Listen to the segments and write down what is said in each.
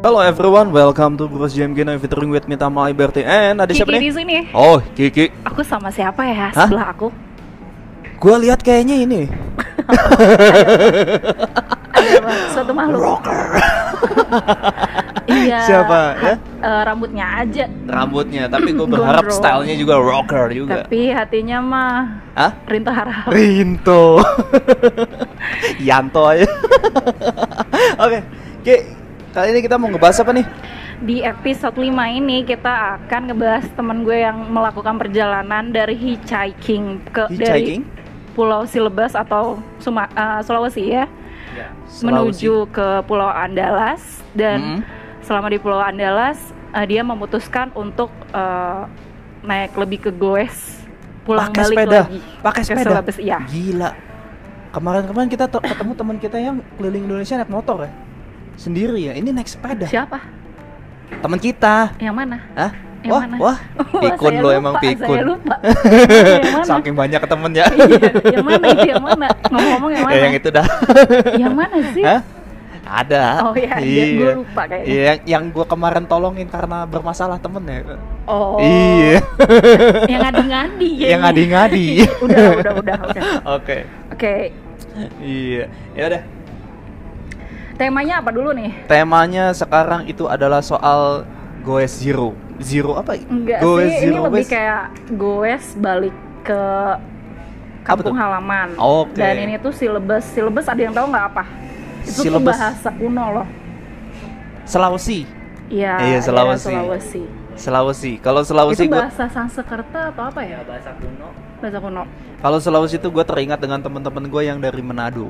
Hello everyone, welcome to Bros JMG Now featuring with Mita Mai Berti and ada siapa Kiki di nih? sini. Oh, Kiki. Aku sama siapa ya Hah? sebelah aku? Gua lihat kayaknya ini. Ada? Suatu makhluk. Rocker. Iya. Siapa, ya? eh, rambutnya aja. Rambutnya, tapi gue berharap Gondrong. stylenya juga rocker juga. Tapi hatinya mah Hah? Rinto Harahap. Rinto. Yanto aja. Oke, Ki, kali ini kita mau ngebahas apa nih? Di episode 5 ini kita akan ngebahas teman gue yang melakukan perjalanan dari hitchhiking ke Hitchhiking? dari Pulau Silebes atau Suma, eh, Sulawesi ya, Sulawesi. menuju ke Pulau Andalas dan Mm-mm. selama di Pulau Andalas eh, dia memutuskan untuk eh, naik lebih ke goes pulang Pakai balik sepeda. lagi Pakai ke sepeda. Sulawesi iya Gila. Kemarin-kemarin kita te- ketemu teman kita yang keliling Indonesia naik motor ya. Sendiri ya. Ini naik sepeda. siapa Teman kita. yang mana Hah? Yang wah, mana? wah. Pikun lo emang pikun. saya lupa Saking banyak temen ya. iya yang mana itu yang mana ngomong-ngomong yang mana Ya, yang itu dah. yang mana sih Hah? Ada. oh iya, iya. gue lupa kayaknya Iya, yang, yang gue kemarin tolongin karena bermasalah temen ya. oh Iya. yang ngadi-ngadi yang ngadi-ngadi. udah udah udah udah Oke. oke Iya. Ya udah. Temanya apa dulu nih Temanya sekarang itu adalah soal goes zero. Zero apa? Enggak goes sih, ini lebih west. kayak goes balik ke kampung tuh? halaman. Oke. Dan ini tuh silebes, silebes ada yang tahu nggak apa? Itu tuh bahasa kuno loh. Sulawesi. Iya, Iya, daerah Sulawesi. Sulawesi. Sulawesi. Kalau Sulawesi itu gua bahasa Sanskerta atau apa ya? bahasa kuno Bahasa kuno. Kalau Sulawesi itu gue teringat dengan teman-teman gue yang dari Manado.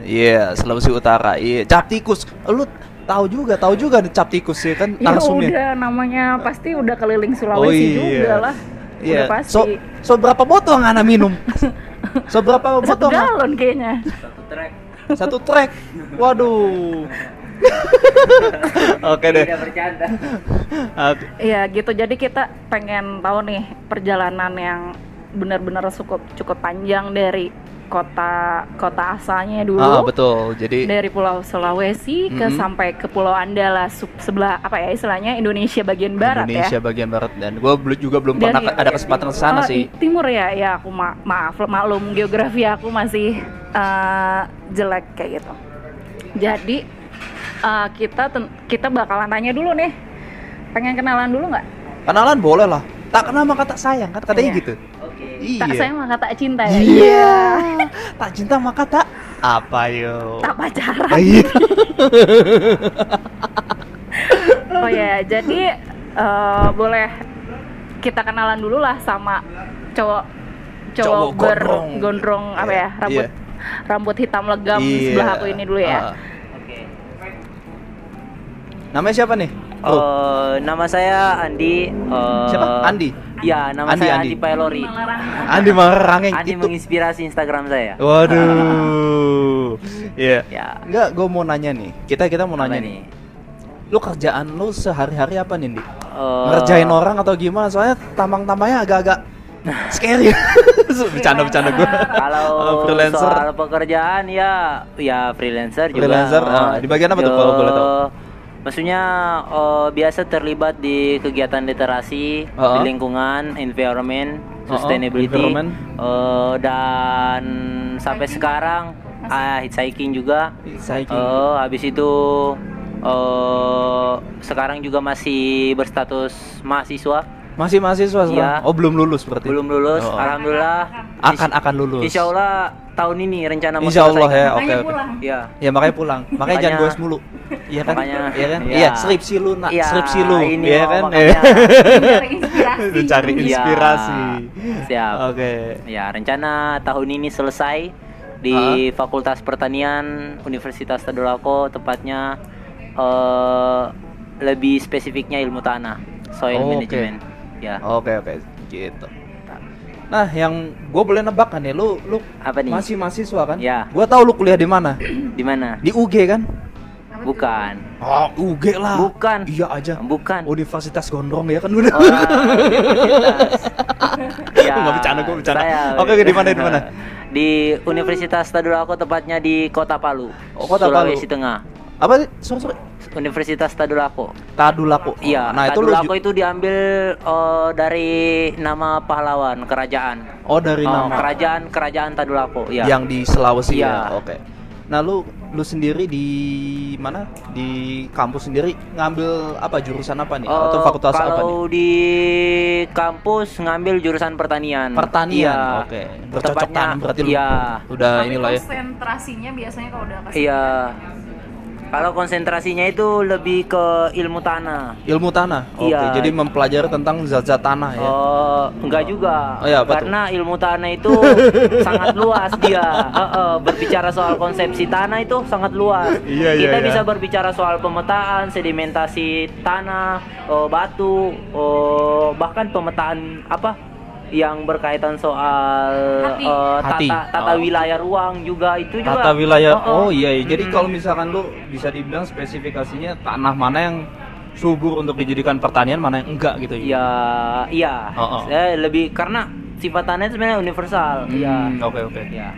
Iya, Sulawesi Utara. Iya, cap tikus. Lu tahu juga, tahu juga nih cap tikus ya kan Ya narsumnya. udah namanya pasti udah keliling Sulawesi Oh, iya. juga lah. Iya. Udah pasti. So, so berapa botol yang ana minum? so berapa Satu botol? Nga- galon kayaknya. satu track Satu trek. Waduh. Oke deh. tidak bercanda Oke. Iya gitu. Jadi kita pengen tahu nih perjalanan yang benar-benar cukup cukup panjang dari kota kota asalnya dulu. Ah, betul. Jadi dari Pulau Sulawesi ke Mhm. sampai ke Pulau Andalas sebelah apa ya istilahnya Indonesia bagian barat Indonesia ya. bagian barat dan gue juga belum Dan pernah ada kesempatan ke sana Oh, sih. Timur ya, ya aku ma- maaf maklum geografi aku masih eh, jelek kayak gitu. Jadi eh, kita ten- kita bakalan tanya dulu nih, pengen kenalan dulu nggak? Kenalan boleh lah. Tak kenal maka tak sayang kan katanya Iya. gitu. Iya. Tak sayang maka tak cinta ya. Iya. tak cinta maka tak apa yo. Tak pacaran. Ah, Iya. Oh ya, jadi eh, boleh kita kenalan dulu lah sama cowok cowok, Cowok gondrong. bergondrong apa ya rambut Iya. rambut hitam legam Iya. sebelah aku ini dulu ya. Oke namanya siapa nih? Bro? Eh, nama saya Andi eh, siapa? Andi. Ya nama Andi, saya Andi. Andi Pailori. Andi Marangeng Andi itu. menginspirasi Instagram saya Waduh. Iya. ya Enggak, gue mau nanya nih. Kita kita mau apa nanya nih. Lu kerjaan lu sehari-hari apa nih, Di? Eh, Ngerjain orang atau gimana? Soalnya tamang-tamangnya agak-agak scary. Bercanda-bercanda gue. kalau freelancer. soal pekerjaan ya ya freelancer, Freelancer, juga ah, di bagian apa tuh kalau boleh tahu? Maksudnya eh, biasa terlibat di kegiatan literasi Ah. di lingkungan environment Ah, ah, sustainability environment. eh, dan sampai sekarang ah hitchhiking juga. Saya Eh, habis itu eh sekarang juga masih berstatus mahasiswa masih mahasiswa sekarang? Iya. Oh, belum lulus berarti. belum lulus Oh. alhamdulillah Akan akan lulus. Insya Allah tahun ini rencana mau Insya Allah selesai. ya. Makanya Oke oke. pulang. Ya. Ya makanya pulang. Makanya jangan goes mulu. Iya kan? makanya- Iya kan? iya. Iya, skripsi lu nak, Iya, skripsi lu. Iya kan? makanya. Cari inspirasi. Cari Iya. inspirasi. Siap. Oke. Ya, rencana tahun ini selesai di Fakultas Pertanian Universitas Tadulako tepatnya eh lebih spesifiknya ilmu tanah, soil Oke. management. Ya. Oke oke gitu. Nah, yang gue boleh nebak kan ya, lu lu Apa nih? masih mahasiswa kan? Ya. Gua tahu lu kuliah di mana? Di mana? Di UG kan? Bukan. Oh, UG lah. Bukan. Iya aja. Bukan. Universitas Gondrong ya kan udah. Oh, universitas. Ya, Nggak bercanda, gua bercanda. saya- Oke, di mana, di mana? Di Universitas Tadulako tepatnya di Kota Palu. Oh, Kota Palu. Sulawesi Tengah. Apa sih? Sorry, sorry. Universitas Tadulako. Tadulako. Iya, Nah, itu lu Tadulako ju- itu diambil eh, dari nama pahlawan kerajaan. Oh, dari Oh, nama kerajaan kerajaan Tadulako, ya. yang di Sulawesi ya. Iya. Oke. Nah, lu lu sendiri di mana? Di kampus sendiri ngambil apa jurusan apa nih? Atau Eh, fakultas apa nih? kalau di kampus ngambil jurusan pertanian. Pertanian. Iya. Oke. Bercocok Tepatnya- tanam berarti lu. Iya. Udah Tapi inilah ya. konsentrasinya biasanya kalau udah kasih Iya. Kalau konsentrasinya itu lebih ke ilmu tanah. Ilmu tanah. Oke. Iya. Jadi mempelajari tentang zat-zat tanah ya. Oh, enggak juga. Oh, iya, tuh? Karena ilmu tanah itu sangat luas dia. Heeh, berbicara soal konsepsi tanah itu sangat luas. Iya, iya, Kita iya. bisa berbicara soal pemetaan, sedimentasi tanah, oh, batu, oh, bahkan pemetaan apa yang berkaitan soal Hati. eh, Hati. tata tata Oh. wilayah ruang juga itu juga. Tata wilayah. Oh Heeh. iya, iya. Jadi Mm-mm. kalau misalkan lu bisa dibilang spesifikasinya tanah mana yang subur untuk dijadikan pertanian, mana yang enggak gitu Ya, iya. Oh, oh. Saya lebih karena sifat tanah itu sebenarnya universal. Iya. Hmm, Oke oke. Iya.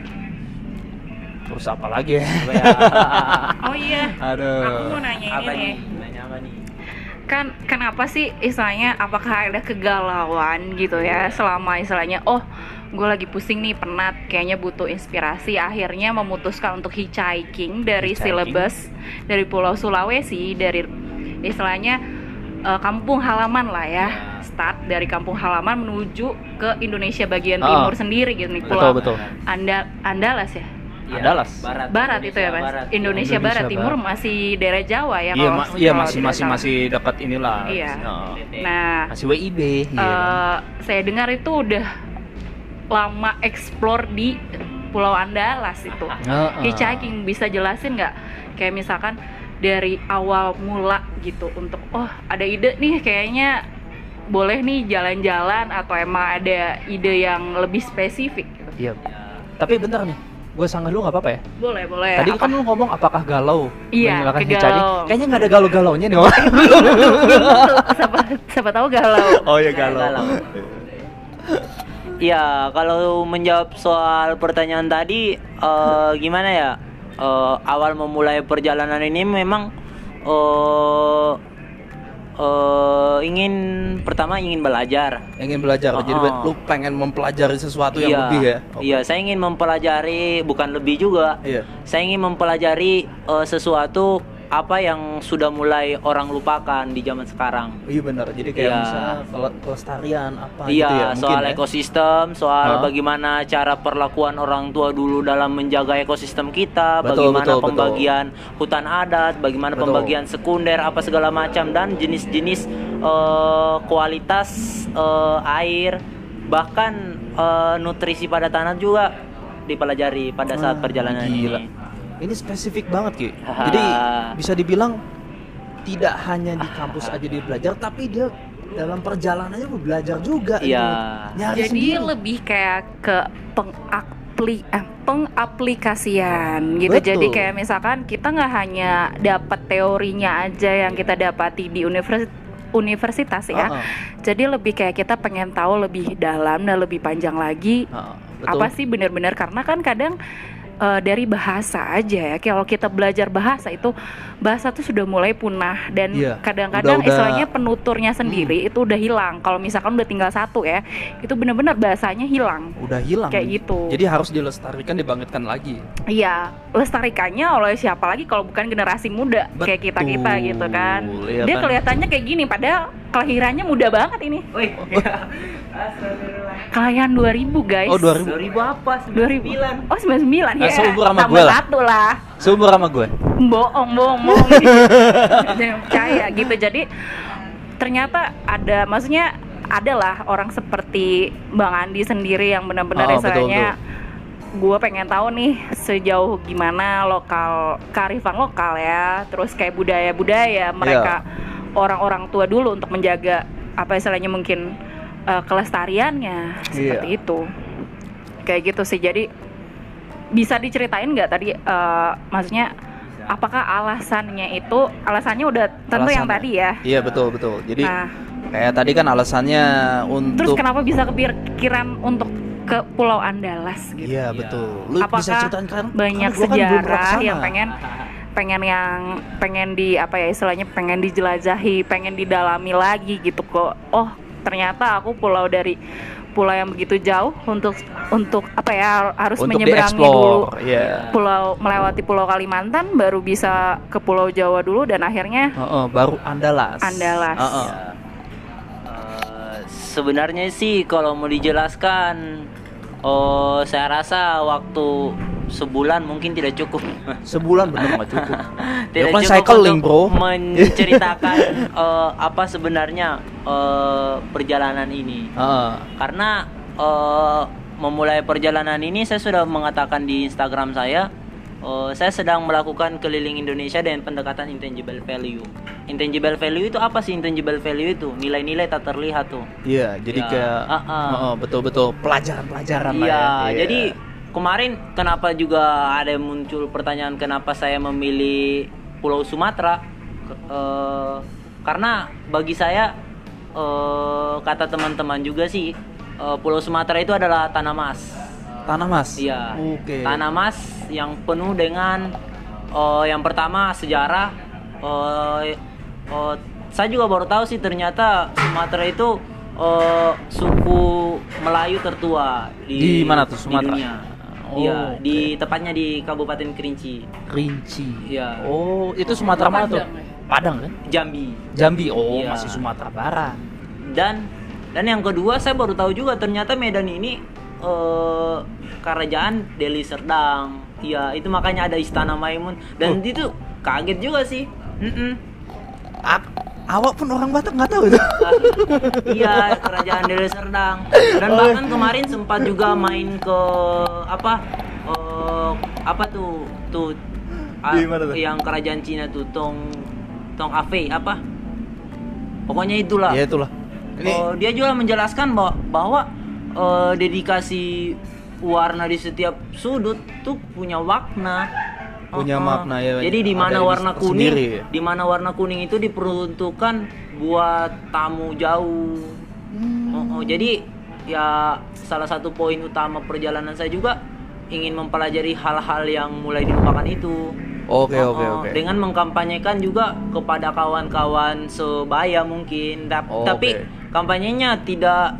Terus apa lagi ya? Apa ya? Oh iya. Aduh. Aku mau nanya apa ini nih. nih? Nanya apa nih? Kan kenapa sih istilahnya apakah ada kegalauan gitu ya selama istilahnya oh gue lagi pusing nih penat kayaknya butuh inspirasi akhirnya memutuskan untuk hitchhiking dari Hitchhiking? Silebes dari Pulau Sulawesi dari istilahnya eh, kampung halaman lah ya start dari kampung halaman menuju ke Indonesia bagian Ah. timur sendiri gitu nih Betul Pulau betul. Anda Andalas ya Iya, Andalas. Barat. Barat itu ya mas Barat. Indonesia, Indonesia Barat Timur Barat. masih daerah Jawa ya Iya, kalau ma- iya masih masih masih dekat inilah. Iya. Oh. nah Masih WIB. iya kan? eh, saya dengar itu udah lama explore di Pulau Andalas itu. Heeh. Hitchhiking bisa jelasin nggak? Kayak misalkan dari awal mula gitu untuk oh ada ide nih kayaknya boleh nih jalan-jalan atau emang ada ide yang lebih spesifik gitu. Iya. Tapi bentar nih. Gue sanggah lu nggak apa-apa ya? Boleh, boleh. Tadi Apa? kan lu ngomong apakah galau? Iya, menyalakan kegalau. hitchhiking? Kayaknya nggak ada galau-galaunya nih. Om. siapa, siapa tahu galau. oh iya Galau. Iya, kalau menjawab soal pertanyaan tadi, eh, gimana ya? Eh, awal memulai perjalanan ini memang eh eh, ingin pertama ingin belajar. Ingin belajar. Jadi Oh. lu pengen mempelajari sesuatu yang iya, lebih ya? Oke. iya, saya ingin mempelajari bukan lebih juga. Iya. Saya ingin mempelajari eh, sesuatu apa yang sudah mulai orang lupakan di zaman sekarang. Iya benar. Jadi kayak Iya. misalnya kele- kelestarian apa Iya, gitu ya? Mungkin soal ya? ekosistem, soal Hah? bagaimana cara perlakuan orang tua dulu dalam menjaga ekosistem kita, Betul, bagaimana betul, betul. pembagian hutan adat, bagaimana Betul. pembagian sekunder, apa segala macam dan jenis-jenis eh, kualitas eh, air, bahkan eh, nutrisi pada tanah juga dipelajari pada saat Wah, perjalanan gila. ini. Ini spesifik banget Ki. Jadi bisa dibilang tidak hanya di kampus aja dia belajar, tapi dia dalam perjalanannya belajar juga. Iya. gitu. Jadi sendiri. lebih kayak ke pengapli eh, pengaplikasian gitu. Betul. Jadi kayak misalkan kita nggak hanya dapat teorinya aja yang kita dapati di universitas universitas ya. Heeh. Jadi lebih kayak kita pengen tahu lebih dalam dan lebih panjang lagi Heeh, betul. apa sih benar-benar karena kan kadang eh, dari bahasa aja ya. Kalau kita belajar bahasa itu bahasa tuh sudah mulai punah dan Iya, kadang-kadang udah- udah- istilahnya penuturnya sendiri itu udah hilang. Kalau misalkan udah tinggal satu ya itu benar-benar bahasanya hilang. Udah hilang. kayak gitu. Jadi harus dilestarikan, dibangkitkan lagi. iya lestarikannya oleh siapa lagi kalau bukan generasi muda kayak kita kita Betul, gitu kan. Iya dia kan? kelihatannya kayak gini padahal kelahirannya muda banget ini. Wih, kelahiran 2000 guys. Oh 2000. 2000 apa? 2000 oh 99 ya. Ah, seumur sama gue lah. satu lah. Seumur sama gue. bohong bohong bohong. Jangan percaya gitu. Jadi ternyata ada maksudnya adalah orang seperti Bang Andi sendiri yang benar-benar Oh, istilahnya gue pengen tahu nih sejauh gimana lokal kearifan lokal ya. Terus kayak budaya-budaya mereka orang-orang tua dulu untuk menjaga apa istilahnya mungkin eh, kelestariannya. Seperti itu. Kayak gitu sih. Jadi bisa diceritain nggak tadi eh, maksudnya apakah alasannya itu alasannya udah tentu yang Alasannya. tadi ya? Iya betul betul. Jadi nah. kayak tadi kan alasannya terus untuk kenapa bisa kepikiran untuk ke Pulau Andalas gitu? Iya betul. Lu Apakah bisa ceritain kan? banyak kan pernah sejarah yang pengen pengen yang pengen di apa ya istilahnya pengen dijelajahi pengen didalami lagi gitu kok. Oh ternyata aku pulau dari pulau yang begitu jauh untuk untuk apa ya harus Untuk menyeberangi dulu. Iya. pulau melewati pulau Kalimantan baru bisa ke pulau Jawa dulu dan akhirnya Heeh, baru Andalas. Andalas. Heeh. Ya. Eh, sebenarnya sih kalau mau dijelaskan oh saya rasa waktu sebulan mungkin tidak cukup Sebulan bener nggak cukup. tidak kan cukup cycling, untuk bro. menceritakan eh, apa sebenarnya eh, perjalanan ini Heeh. karena eh, memulai perjalanan ini saya sudah mengatakan di Instagram saya eh, saya sedang melakukan keliling Indonesia dengan pendekatan intangible value. Intangible value itu apa sih intangible value itu? Nilai-nilai tak terlihat tuh. Iya, jadi Ya, kayak ah, ah. heeh, betul-betul pelajaran-pelajaran lah Iya, ya. jadi kemarin kenapa juga ada yang muncul pertanyaan kenapa saya memilih Pulau Sumatera? Eh, karena bagi saya eh, kata teman-teman juga sih eh, Pulau Sumatera itu adalah tanah emas. tanah mas. Iya. Oke. Tanah emas yang penuh dengan eh, yang pertama sejarah. eh, eh, saya juga baru tahu sih ternyata Sumatera itu eh, suku Melayu tertua di, Di mana tuh, di Sumatera? dunia. Oh, Iya, oke. di tepatnya di Kabupaten Kerinci, Rinci. Iya. Oh, itu Sumatera mana tuh? Padang kan? Jambi. Jambi. Oh, Iya. masih Sumatera Barat. Dan dan yang kedua saya baru tahu juga ternyata Medan ini eh, kerajaan Deli Serdang. Iya, itu makanya ada Istana Maimun dan Oh. itu kaget juga sih. Mm-mm. A- awak pun orang Batak nggak tahu itu. iya, kerajaan Deli Serdang. Dan Oh. bahkan kemarin sempat juga main ke apa? eh, apa tuh? Tuh mana tuh? yang kerajaan Cina tuh Tong Tong Ave apa? Pokoknya itulah. Ya itulah. Ini Oh, dia juga menjelaskan bahwa, bahwa eh, dedikasi warna di setiap sudut tuh punya makna. Punya Oh, oh. makna, ya. Jadi di mana warna di- kuning, sendiri, ya. di mana warna kuning itu diperuntukkan buat tamu jauh. Hmm. Oh, oh, jadi ya salah satu poin utama perjalanan saya juga ingin mempelajari hal-hal yang mulai dilupakan itu. Oke, Oh, oke, oh, oke. Dengan mengkampanyekan juga kepada kawan-kawan sebaya mungkin, Oh, tapi oke. kampanyenya tidak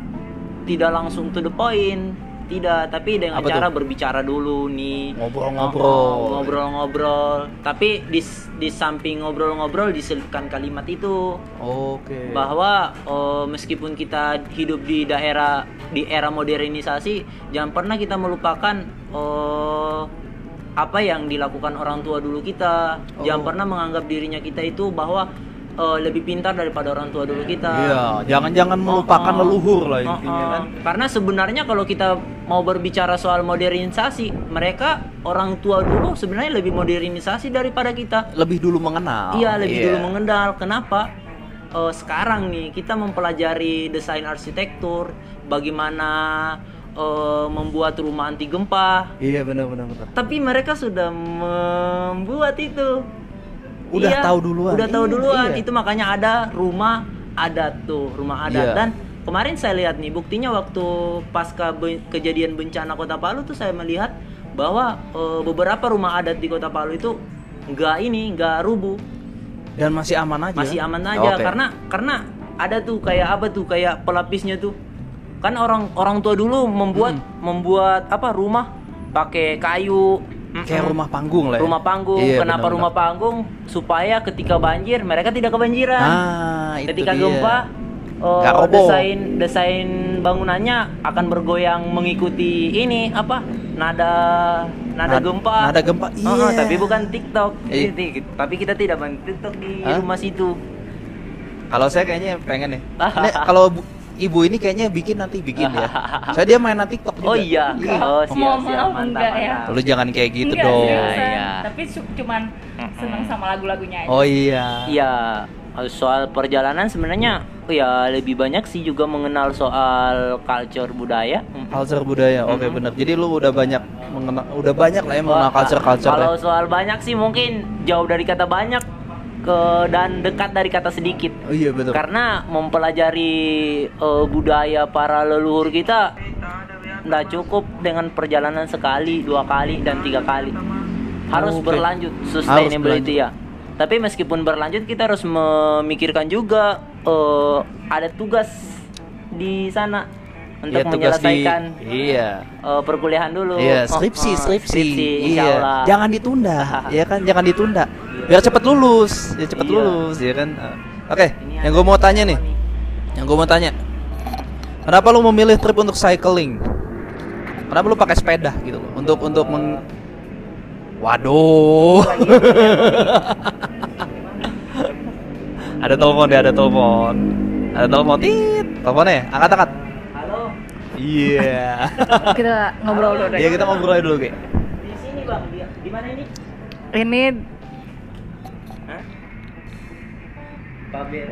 tidak langsung to the point, tidak, tapi dengan Apa cara tuh? berbicara dulu nih. Ngobrol-ngobrol. Oh, ngobrol-ngobrol. Tapi di di samping ngobrol-ngobrol diselipkan kalimat itu Oke. bahwa oh, meskipun kita hidup di daerah di era modernisasi jangan pernah kita melupakan oh, apa yang dilakukan orang tua dulu kita jangan Oh. pernah menganggap dirinya kita itu bahwa eh, lebih pintar daripada orang tua dulu kita Iya, jangan-jangan melupakan Oh, oh. leluhur lah Oh, intinya oh. kan. Karena sebenarnya kalau kita mau berbicara soal modernisasi, mereka orang tua dulu sebenarnya lebih modernisasi daripada kita. Lebih dulu mengenal. Iya, lebih Iya. dulu mengenal. Kenapa? Eh, sekarang nih kita mempelajari desain arsitektur, bagaimana eh, membuat rumah anti gempa. Iya, benar benar benar. Tapi mereka sudah membuat itu. Udah Iya, tahu duluan. Udah tahu Iya, duluan. iya. Itu makanya ada rumah adat tuh, rumah adat. Iya. Dan kemarin saya lihat nih buktinya waktu pasca be- kejadian bencana Kota Palu tuh saya melihat bahwa eh, beberapa rumah adat di Kota Palu itu nggak ini, nggak rubuh, Dan masih aman aja. masih aman aja Oke. karena karena ada tuh kayak apa tuh kayak pelapisnya tuh. Kan orang orang tua dulu membuat membuat apa rumah pakai kayu. Kayak Mm-mm rumah panggung lah ya. rumah panggung. Iya, Kenapa benar-benar. rumah panggung? Supaya ketika banjir mereka tidak kebanjiran. Ah, itu ketika dia. gempa eh, roboh. desain desain bangunannya akan bergoyang mengikuti ini apa? Nada nada Nad- gempa. nada gempa, Oh, oh, iya. tapi bukan TikTok. Jadi, tapi kita tidak main TikTok di Hah? rumah situ. Kalau saya kayaknya pengen nih. Ini kalau bu- ibu ini kayaknya bikin nanti bikin ya. Saya dia mainan TikTok juga. Oh iya. Oh, siap, siap. Mantap, enggak ya. Lu jangan kayak gitu Enggak, dong. seriusan. Iya. Tapi cu- cuman seneng sama lagu-lagunya aja. Oh iya. Iya, soal perjalanan sebenarnya ya lebih banyak sih juga mengenal soal culture budaya. Culture budaya. Oke benar. Jadi lu udah banyak mengenal udah banyak lah ya mengenal Wah, culture culture. Kalau soal banyak sih mungkin jauh dari kata banyak ke dan dekat dari kata sedikit. Oh iya betul. Karena mempelajari eh, budaya para leluhur kita nggak cukup dengan perjalanan sekali, dua kali dan tiga kali. harus Oke. berlanjut sustainability berlanjut. ya tapi meskipun berlanjut kita harus memikirkan juga eh, ada tugas di sana untuk Iya, tugas di- menyelesaikan Iya. eh, perkuliahan dulu Iya, Oh, skripsi, oh, skripsi. Iya. Allah. Jangan ditunda, ya kan? Jangan ditunda. Biar cepet lulus, ya cepet Iya. lulus, ya kan? Uh, Oke, Ini yang gue mau tanya nih, yang gue mau tanya, kenapa lu memilih trip untuk cycling? Kenapa lu pakai sepeda gitu loh? Untuk untuk meng Waduh. ada telepon deh, ada telepon. Ada telepon. Tit. Teleponnya, angkat angkat. Iya. Kita ngobrol dulu deh. Iya, kita ngobrol dulu, Ge. di sini bang di, di mana ini Ini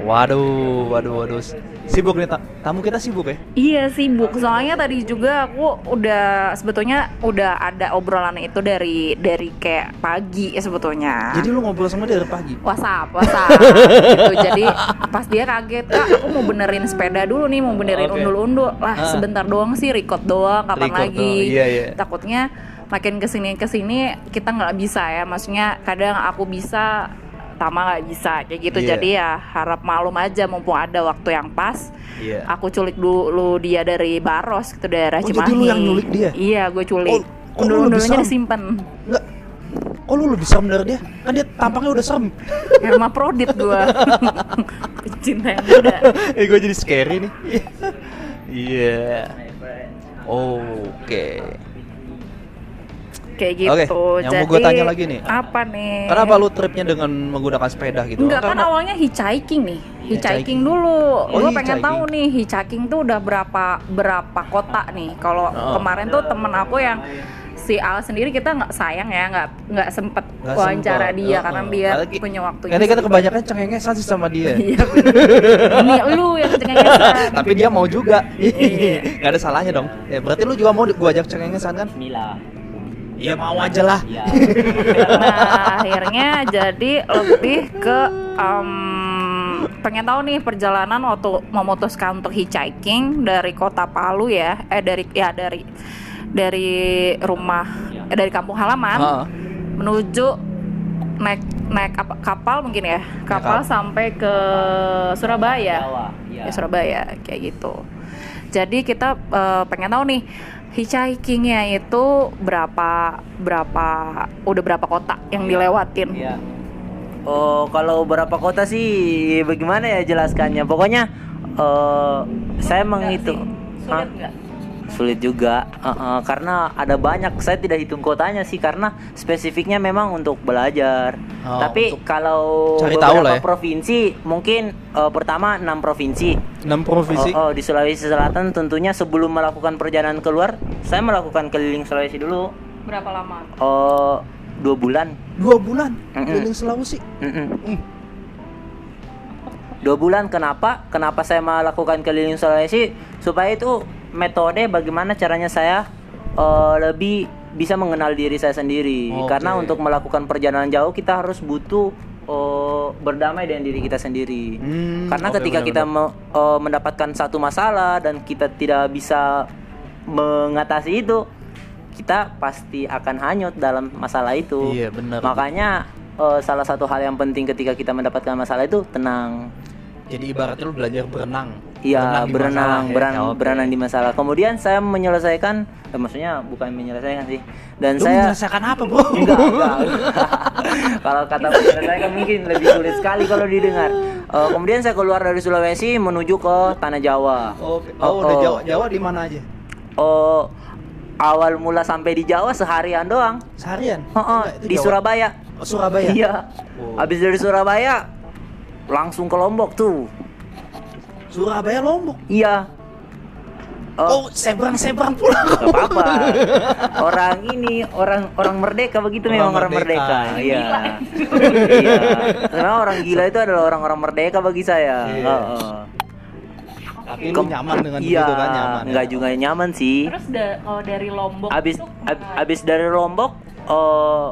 Waduh, waduh, waduh. Sibuk nih, ta- tamu kita sibuk ya? Iya sibuk, soalnya tadi juga aku udah sebetulnya udah ada obrolan itu dari dari kayak pagi ya sebetulnya. Jadi lu ngobrol sama dia dari pagi? WhatsApp, WhatsApp gitu. Jadi pas dia kaget kak, aku mau benerin sepeda dulu nih, mau benerin Oke. undul-undul. Lah Ah. sebentar doang sih, record doang, kapan Record lagi? doang, iya, iya. Takutnya makin ke sini ke sini kita nggak bisa ya. Maksudnya kadang aku bisa, Tama nggak bisa kayak gitu. Iya. Jadi ya harap malum aja, mumpung ada waktu yang pas. Iya. Aku culik dulu dia dari Baros gitu daerah Oh, jadi Cimahi. lu yang nyulik dia? Iya, gue culik. Oh, kok lu lebih Undul-undulnya serem? disimpan. Enggak. Kok lu lebih serem dari dia? Kan dia tampaknya udah serem. Emang prodit gue. Pecinta yang muda. eh, gue jadi scary nih. Iya. Oke. Kayak gitu. Oke, yang mau Jadi gua tanya lagi nih. Apa nih? Kenapa lu tripnya dengan menggunakan sepeda gitu? Enggak kan Karena- awalnya hitchhiking nih. Hitchhiking Hitchhiking. dulu. Oh, Gue pengen hitchhiking. tahu nih hitchhiking tuh udah berapa berapa kota nih. Kalau Oh. kemarin tuh temen aku yang si Al sendiri kita nggak sayang ya nggak nggak sempet Nggak wawancara sempet. dia Oh, karena oh. dia Lagi- punya waktunya. Karena kita kebanyakan cengengesan sih sama dia. Iya. Ini lu yang cengengesan. Tapi dia mau juga. Iya. Gak ada salahnya dong. Ya berarti lu juga mau gua ajak cengengesan kan? Bismillah Iya mau aja lah. ya Nah, akhirnya jadi lebih ke em, pengen tahu nih perjalanan waktu memutuskan untuk hitchhiking dari kota Palu ya, eh dari ya dari dari rumah eh, dari kampung halaman Heeh. menuju naik naik apa kapal mungkin ya kapal kapal. sampai ke Surabaya Jawa ya. ya Surabaya kayak gitu. Jadi kita eh, pengen tahu nih hitchhikingnya itu berapa berapa udah berapa kota yang dilewatin? Iya. Oh, kalau berapa kota sih bagaimana ya jelaskannya? Pokoknya eh saya menghitung. Sulit? Sulit juga, Eh, eh, karena ada banyak. Saya tidak hitung kotanya sih, karena spesifiknya memang untuk belajar. Oh, Tapi untuk kalau cari tahu lah ya. provinsi, mungkin eh, pertama enam provinsi. 6 provinsi. Oh, oh, di Sulawesi Selatan tentunya sebelum melakukan perjalanan keluar, saya melakukan keliling Sulawesi dulu. Berapa lama? Oh, dua bulan. Dua bulan Mm-mm. keliling Sulawesi. Mm-mm. Mm. Dua bulan kenapa? Kenapa saya melakukan keliling Sulawesi? Supaya itu metode bagaimana caranya saya eh, lebih bisa mengenal diri saya sendiri. Oke. Karena untuk melakukan perjalanan jauh kita harus butuh eh, berdamai dengan diri kita sendiri. Hmm, Karena oke, ketika kita benar-benar. me- eh, mendapatkan satu masalah dan kita tidak bisa mengatasi itu, kita pasti akan hanyut dalam masalah itu. Iya, benar. Makanya eh, salah satu hal yang penting ketika kita mendapatkan masalah itu tenang. Jadi ibaratnya lu belajar berenang. Iya, di berenang, masalah ya. berenang, berenang di masalah. Kemudian saya menyelesaikan, eh, maksudnya bukan menyelesaikan sih. Dan Lu saya menyelesaikan apa, Bro? enggak, enggak. kalau kata menyelesaikan mungkin lebih sulit sekali kalau didengar. Eh, kemudian saya keluar dari Sulawesi menuju ke tanah Jawa. Oke. Oh, udah Jawa, Jawa di mana aja? Oh, awal mula sampai di Jawa seharian doang. Seharian? Oh, oh, di Jawa. Surabaya. Oh, Surabaya. Iya. Oh. Habis dari Surabaya langsung ke Lombok tuh. Surabaya Lombok. Iya. Oh, seberang-seberang pulang. Gak apa-apa. Orang ini orang orang merdeka begitu Orang memang orang merdeka. merdeka. Iya. iya. Karena orang gila itu adalah orang-orang merdeka bagi saya. Iya. Heeh. Tapi lu Kem- nyaman dengan iya, begitu kan nyaman. ya? Nggak juga nyaman sih. Terus da- kalau dari Lombok Abis ab- abis dari Lombok eh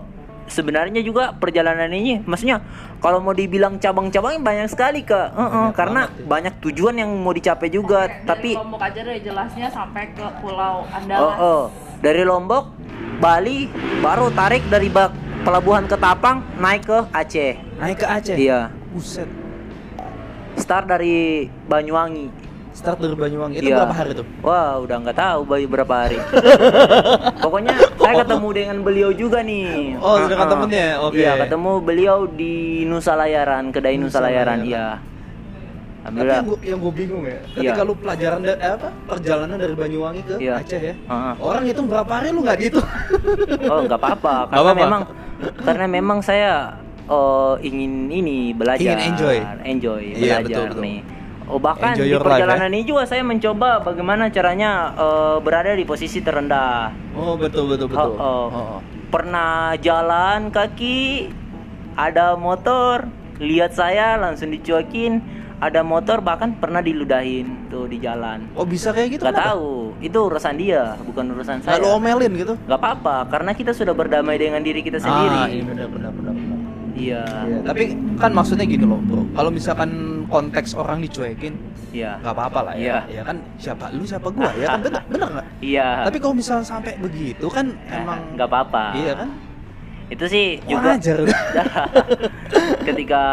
sebenarnya juga perjalanan ini maksudnya kalau mau dibilang cabang-cabangnya banyak sekali kak Heeh, Banyak karena banget ya. banyak tujuan yang mau dicapai juga dari tapi Lombok aja deh jelasnya sampai ke Pulau Andalas. oh. dari Lombok, Bali, baru tarik dari Bak pelabuhan Ketapang naik ke Aceh. Naik ke Aceh. Iya. Buset. Start dari Banyuwangi. Start dari Banyuwangi. Itu Iya. berapa hari tuh? Wah, udah nggak tahu bayi berapa hari. Pokoknya saya ketemu dengan beliau juga nih. Oh, dengan Ah, ah. temennya? Oke. Iya, ketemu beliau di Nusa Layaran, kedai Nusa, Nusa Layaran. Iya. Tapi yang gue yang gue bingung ya, ketika Iya. lu pelajaran da- eh, apa perjalanan dari Banyuwangi ke Iya. Aceh ya, Ah. orang itu berapa hari lu nggak gitu? Oh, nggak apa-apa. Karena apa-apa. memang karena memang saya oh, ingin ini belajar. Ingin enjoy. Enjoy, Iya, belajar betul, betul. nih. Oh bahkan Enjoy di your life, perjalanan ya. ini juga saya mencoba bagaimana caranya eh, berada di posisi terendah. oh betul betul betul. Oh, oh. Oh, oh. Pernah jalan kaki, ada motor, lihat saya langsung dicuekin. Ada motor bahkan pernah diludahin tuh di jalan. Oh, bisa kayak gitu? Gak kenapa? tahu, itu urusan dia, bukan urusan saya. lu omelin gitu? Gak apa-apa, karena kita sudah berdamai dengan diri kita Ah, sendiri. iya benar benar. Iya, Iya, tapi kan maksudnya gini loh, bro. Kalau misalkan konteks orang dicuekin, iya, nggak apa-apa lah ya. Iya. Ya kan siapa lu siapa gua ya kan benar benar nggak? iya. Tapi kalau misalnya sampai begitu kan emang nggak apa-apa. Iya kan? Itu sih juga Wajar. ketika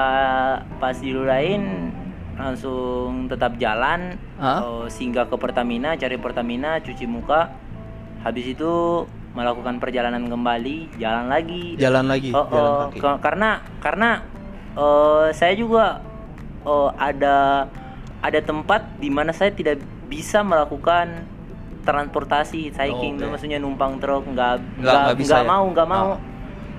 pas diludahin langsung tetap jalan Hah? oh, singgah ke Pertamina cari Pertamina cuci muka habis itu melakukan perjalanan kembali jalan lagi Jalan lagi, oh, jalan oh, kaki. karena karena eh, saya juga oh, ada ada tempat di mana saya tidak bisa melakukan transportasi hiking Oh, oke. maksudnya numpang truk nggak Nggak- nggak bisa nggak ya? mau nggak mau Ah.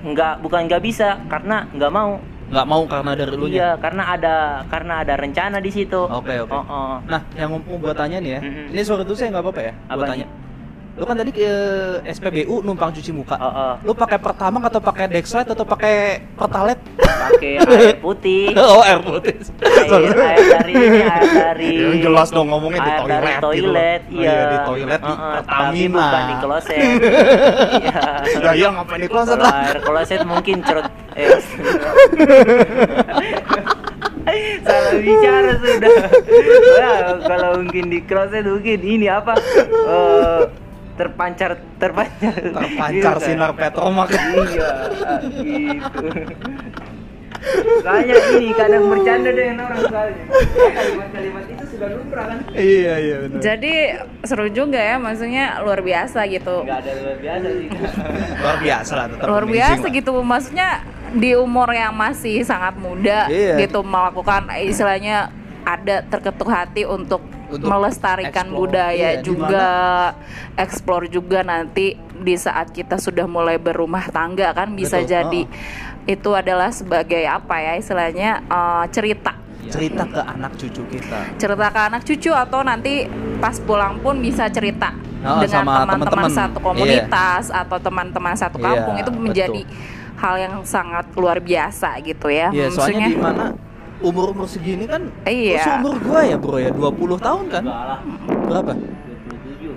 nggak bukan nggak bisa karena nggak mau Nggak mau karena dari lu iya karena ada karena ada rencana di situ Oke oke. Oh, oh. Nah, yang mau gua tanya nih ya. Mm-mm. Ini suara itu saya nggak apa-apa ya? Apa tanya. Lu kan tadi ke SPBU numpang cuci muka. Oh, oh. Lu pakai pertamax atau pakai Dexlite atau pakai Pertalite? pakai air putih oh, air putih. air, air dari ini air dari Yang jelas dong ngomongnya di air toilet. dari gitu. toilet Oh, iya di toilet di Uh-uh, tapi Pertamina. bukan di kloset iya Ya iya ngapain di kloset lah? air kloset mungkin cerut eh salah bicara sudah Wah, kalau mungkin di kloset mungkin ini apa Eh, terpancar terpancar Terpancar Gitu kan? sinar petromak. iya gitu Soalnya ini kadang bercanda dengan orang soalnya kalimat-kalimat itu sudah lumrah kan iya iya benar. Jadi seru juga ya, maksudnya luar biasa gitu. nggak ada luar biasa sih Luar biasa lah tetap luar biasa lah. gitu maksudnya di umur yang masih sangat muda Iya. gitu melakukan istilahnya ada terketuk hati untuk, Untuk melestarikan explore. budaya Iya, juga explore juga nanti di saat kita sudah mulai berumah tangga kan bisa Betul. jadi itu adalah sebagai apa ya istilahnya eh, cerita cerita ke anak cucu kita. cerita ke anak cucu atau nanti pas pulang pun bisa cerita Oh, dengan teman-teman satu komunitas atau teman-teman satu Iya, kampung itu betul. menjadi hal yang sangat luar biasa gitu ya. Iya, soalnya Maksudnya di mana umur-umur segini kan Iya. lu seumur gua ya, Bro ya, 20 tahun kan? Berapa? 27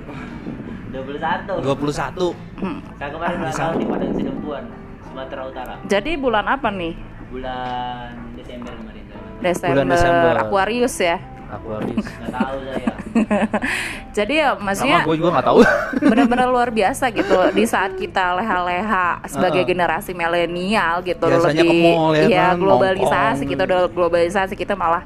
21 21. hmm. saya kemarin ulang tahun di Padang Sidempuan Sumatera Utara jadi bulan apa nih? bulan Desember kemarin Desember, Bulan Desember. Aquarius ya. Aquarius. nggak tahu saya Jadi ya maksudnya gua juga nggak tahu. benar-benar luar biasa gitu di saat kita leha-leha sebagai Heeh. generasi milenial gitu Biasanya lebih ke mall ya ya kan, globalisasi nongkrong. gitu udah globalisasi kita malah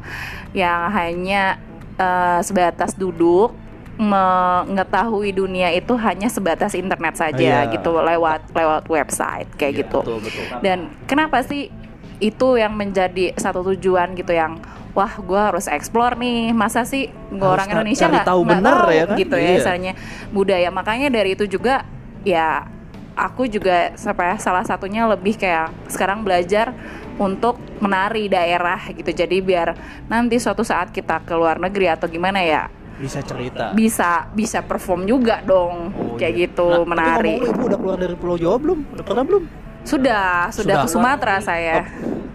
yang hanya eh, sebatas duduk mengetahui dunia itu hanya sebatas internet saja Iya. gitu lewat lewat website kayak Iya, gitu Betul, betul. dan kenapa sih itu yang menjadi satu tujuan gitu yang wah gue harus explore nih masa sih Harus orang Indonesia nggak tahu bener tahu ya kan? gitu ya Iya. misalnya budaya makanya dari itu juga ya aku juga sampai salah satunya lebih kayak sekarang belajar untuk menari daerah gitu jadi biar nanti suatu saat kita ke luar negeri atau gimana ya Bisa cerita. bisa bisa perform juga dong Oh, kayak iya. gitu Nah, menari Tapi ibu udah keluar dari Pulau Jawa belum? Udah pernah belum? Sudah, sudah, Sudah. ke Sumatera saya.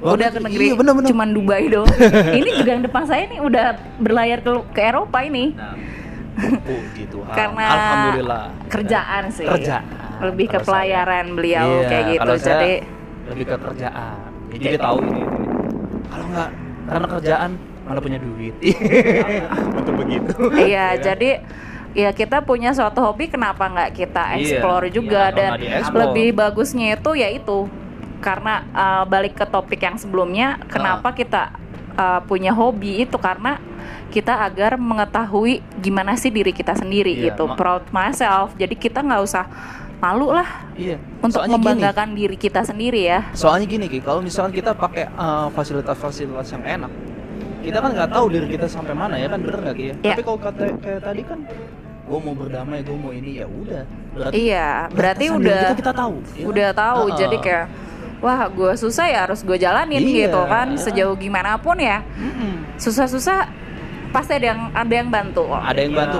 Oh, udah ke iya, negeri bener-bener. cuman Dubai dong. ini juga yang depan saya nih udah berlayar ke ke Eropa ini. Puji Tuhan. Karena Alhamdulillah. Kerjaan sih. Kerjaan. Lebih ke Kalau saya. pelayaran beliau Iya, kayak gitu. Jadi lebih ke kerjaan. Ya, jadi tahu ini. ini. Kalau nggak karena kerjaan mana punya duit. Betul begitu. iya, jadi ya kita punya suatu hobi kenapa nggak kita Iya, explore iya, juga kenapa dan lebih bagusnya itu yaitu karena uh, balik ke topik yang sebelumnya, kenapa kita uh, punya hobi itu karena kita agar mengetahui gimana sih diri kita sendiri Iya, gitu, proud myself. Jadi kita nggak usah malu lah Iya. untuk Soalnya gini, membanggakan diri kita sendiri ya. soalnya gini Ki, kalau misalkan kita pakai uh, fasilitas-fasilitas yang enak, kita kan nggak tahu diri kita sampai mana ya kan bener nggak Ki ya? Iya. Tapi kalau kata kayak tadi kan, gue mau berdamai, gue mau ini ya udah. Berarti Iya, berarti udah kita, kita tahu. ya udah tahu. Heeh. Jadi kayak wah gue susah ya harus gue jalanin Iya, gitu kan iya. sejauh gimana pun ya susah-susah pasti ada yang ada yang bantu ada yang bantu.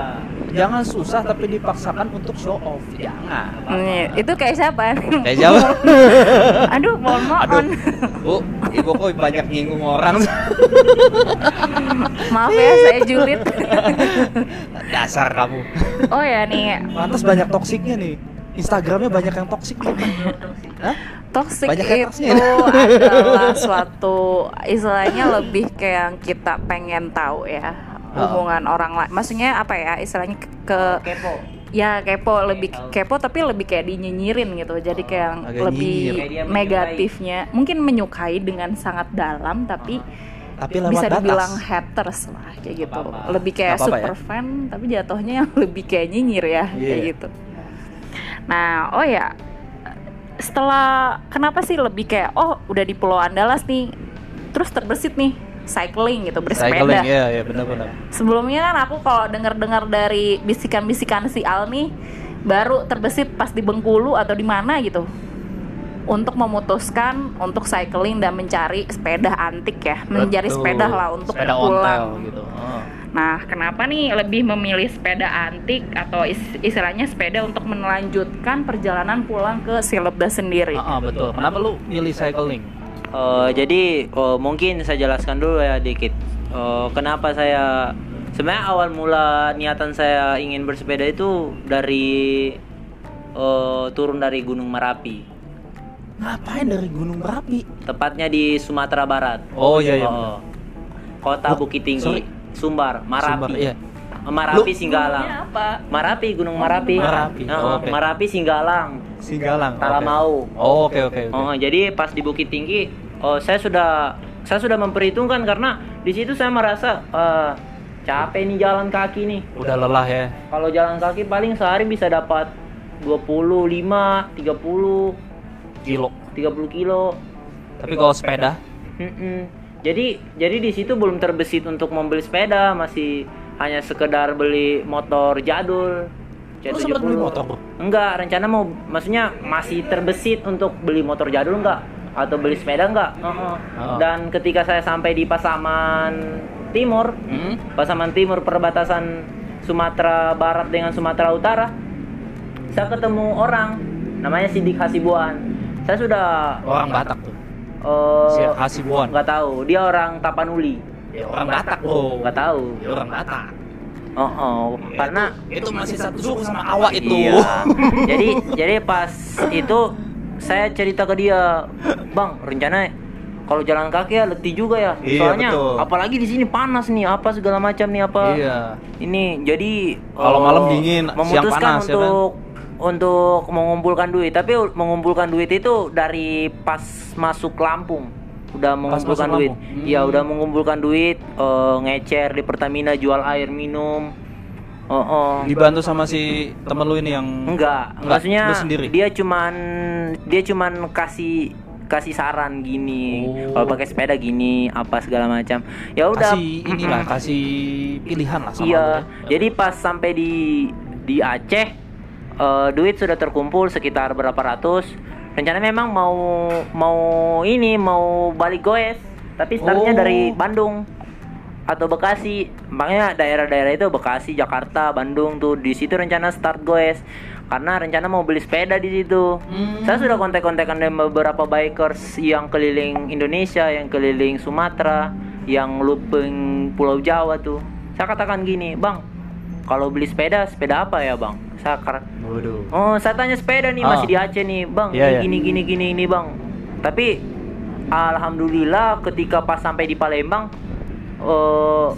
Iya. Jangan susah tapi dipaksakan untuk show off. Jangan. Nih, itu kayak siapa? Kayak siapa? Aduh, mohon mohon. Bu, ibu kok banyak nyinggung orang. Maaf ya, saya julid. Dasar kamu. oh ya nih, Pantas banyak toksiknya nih. Instagramnya banyak yang toksik nih. Hah? toxic Banyak itu adalah suatu istilahnya lebih kayak yang kita pengen tahu ya hubungan orang lain. Maksudnya apa ya? Istilahnya ke, ke- kepo ya kepo lebih kepo tapi lebih kayak dinyinyirin gitu. Jadi kayak yang Agak lebih nyinyir. Negatifnya. Mungkin menyukai dengan sangat dalam tapi Tapi lewat bisa batas. dibilang haters lah kayak gitu. apa-apa. Lebih kayak Nggak apa-apa ya. super fan tapi jatuhnya yang lebih kayak nyinyir ya kayak Iya. gitu. Nah, oh ya setelah kenapa sih lebih kayak oh udah di Pulau Andalas nih terus terbesit nih cycling gitu bersepeda. Cycling, ya, ya benar-benar. Sebelumnya kan aku kalau dengar-dengar dari bisikan-bisikan si Al nih baru terbesit pas di Bengkulu atau di mana gitu untuk memutuskan untuk cycling dan mencari sepeda antik ya, mencari sepeda lah untuk sepeda pulang. ontel gitu. Oh. Nah, kenapa nih lebih memilih sepeda antik atau is- istilahnya sepeda untuk melanjutkan perjalanan pulang ke Silebda sendiri? Ah, ah, betul. Kenapa lu milih cycling? Eh, jadi eh, mungkin saya jelaskan dulu ya dikit. Eh, kenapa saya sebenarnya awal mula niatan saya ingin bersepeda itu dari eh, turun dari Gunung Merapi, Ngapain dari Gunung Merapi? tepatnya di Sumatera Barat. Oh iya iya. Oh, Kota Bu- Bukit Tinggi, sorry. Sumbar, Marapi. Sumbar, iya. Marapi Lu- Singgalang. Apa? Marapi, Gunung Marapi. Merapi, Heeh, oh, oke. Marapi Singgalang. Singgalang. oke. Talamau. Oh, oke oke oke. Oh, jadi pas di Bukit Tinggi, oh saya sudah saya sudah memperhitungkan karena di situ saya merasa eh, capek nih jalan kaki nih. Udah lelah ya. Kalau jalan kaki paling sehari bisa dapat 25, 30, Kilo. 30 kilo. Tapi kalau sepeda, Mm-mm. Jadi jadi di situ belum terbesit untuk membeli sepeda, masih hanya sekedar beli motor jadul. Lu sempet beli motor? Enggak, rencana mau maksudnya masih terbesit untuk beli motor jadul enggak atau beli sepeda enggak. Heeh. Oh. Dan ketika saya sampai di Pasaman Timur, hmm? Pasaman Timur perbatasan Sumatera Barat dengan Sumatera Utara, saya ketemu orang namanya Sidik Hasibuan. Saya sudah orang Batak tuh. eh, Si Hasibuan. nggak tahu, dia orang Tapanuli. Ya, orang Batak, Bro. Nggak tahu. Ya, orang Batak. Oh, oh. karena itu masih satu suku sama awak itu. Iya. jadi jadi pas itu saya cerita ke dia, "Bang, rencana kalau jalan kaki ya letih juga ya. Iya, Soalnya betul. apalagi di sini panas nih, apa segala macam nih apa. Iya. Ini jadi Kalau eh, malam dingin, siang memutuskan panas, ya kan? untuk untuk mengumpulkan duit, tapi mengumpulkan duit itu dari pas masuk Lampung. Udah mengumpulkan duit. Lampung? Iya, Hmm. udah mengumpulkan duit, eh, ngecer di Pertamina jual air minum. Oh, oh. Dibantu sama si temen lu ini yang Enggak, Enggak, maksudnya lu sendiri? dia cuman dia cuman kasih kasih saran gini. Oh. Kalau pakai sepeda gini, apa segala macam. Ya udah. kasih inilah, kasih pilihan lah sama lu Iya. ya. Jadi pas sampai di di Aceh eh, duit sudah terkumpul sekitar berapa ratus. Rencana memang mau mau ini mau balik goes, tapi startnya Oh. dari Bandung atau Bekasi. Makanya daerah-daerah itu Bekasi, Jakarta, Bandung tuh di situ rencana start goes. Karena rencana mau beli sepeda di situ. Hmm. Saya sudah kontak-kontakan dengan beberapa bikers yang keliling Indonesia, yang keliling Sumatera, yang looping Pulau Jawa tuh. Saya katakan gini, Bang, kalau beli sepeda, sepeda apa ya, Bang? Saya Waduh. Oh, saya tanya sepeda nih, Ah. masih di Aceh nih, Bang. Ini iya. gini gini gini ini, Bang. Tapi alhamdulillah ketika pas sampai di Palembang eh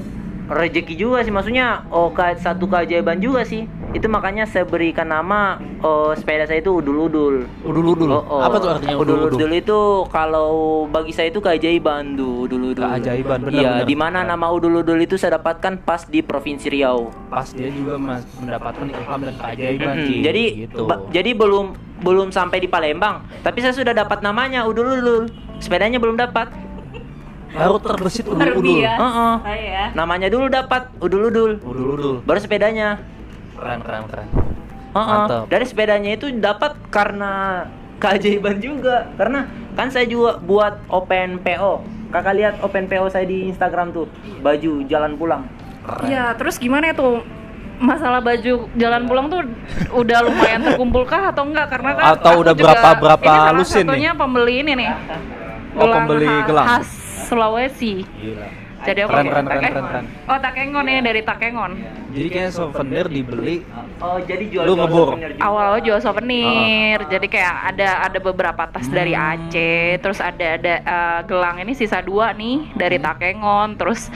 rezeki juga sih maksudnya oh satu keajaiban juga sih itu makanya saya berikan nama oh, sepeda saya itu udul-udul Udul-udul. Oh, oh. Apa tuh artinya udul-udul? udul-udul itu kalau bagi saya itu keajaiban tuh udul-udul Keajaiban, benar, iya di mana nama udul-udul itu saya dapatkan pas di provinsi Riau Pas dia juga mas mendapatkan ilham dan keajaiban Mm-mm. Ki. jadi gitu. jadi belum belum sampai di Palembang tapi saya sudah dapat namanya udul-udul sepedanya belum dapat baru terbesit Baru udul-udul. dia. Heeh. Oh ya. namanya dulu dapat udul-udul Udul-udul. baru sepedanya Keren keren keren. Heeh. Mantap. Dari sepedanya itu dapat karena keajaiban juga. Karena kan saya juga buat open PO. Kakak lihat open PO saya di Instagram tuh. Baju jalan pulang. Keren. Iya, terus gimana ya tuh? Masalah baju jalan pulang tuh udah lumayan terkumpul kah atau enggak? Karena kan Atau udah berapa- berapa ini salah lusin nih? pembeli ini nih. Oh, pembeli khas- gelang. khas Sulawesi. Gila. Jadi aku Keren, keren, keren, keren, keren. Oh, Takengon ya dari Takengon. Jadi kayak souvenir dibeli Oh, jadi jual Lu ngebor? Awalnya jual souvenir, Ah. jadi kayak ada ada beberapa tas dari Hmm. Aceh, terus ada ada eh, gelang ini sisa dua nih dari Hmm. Takengon, terus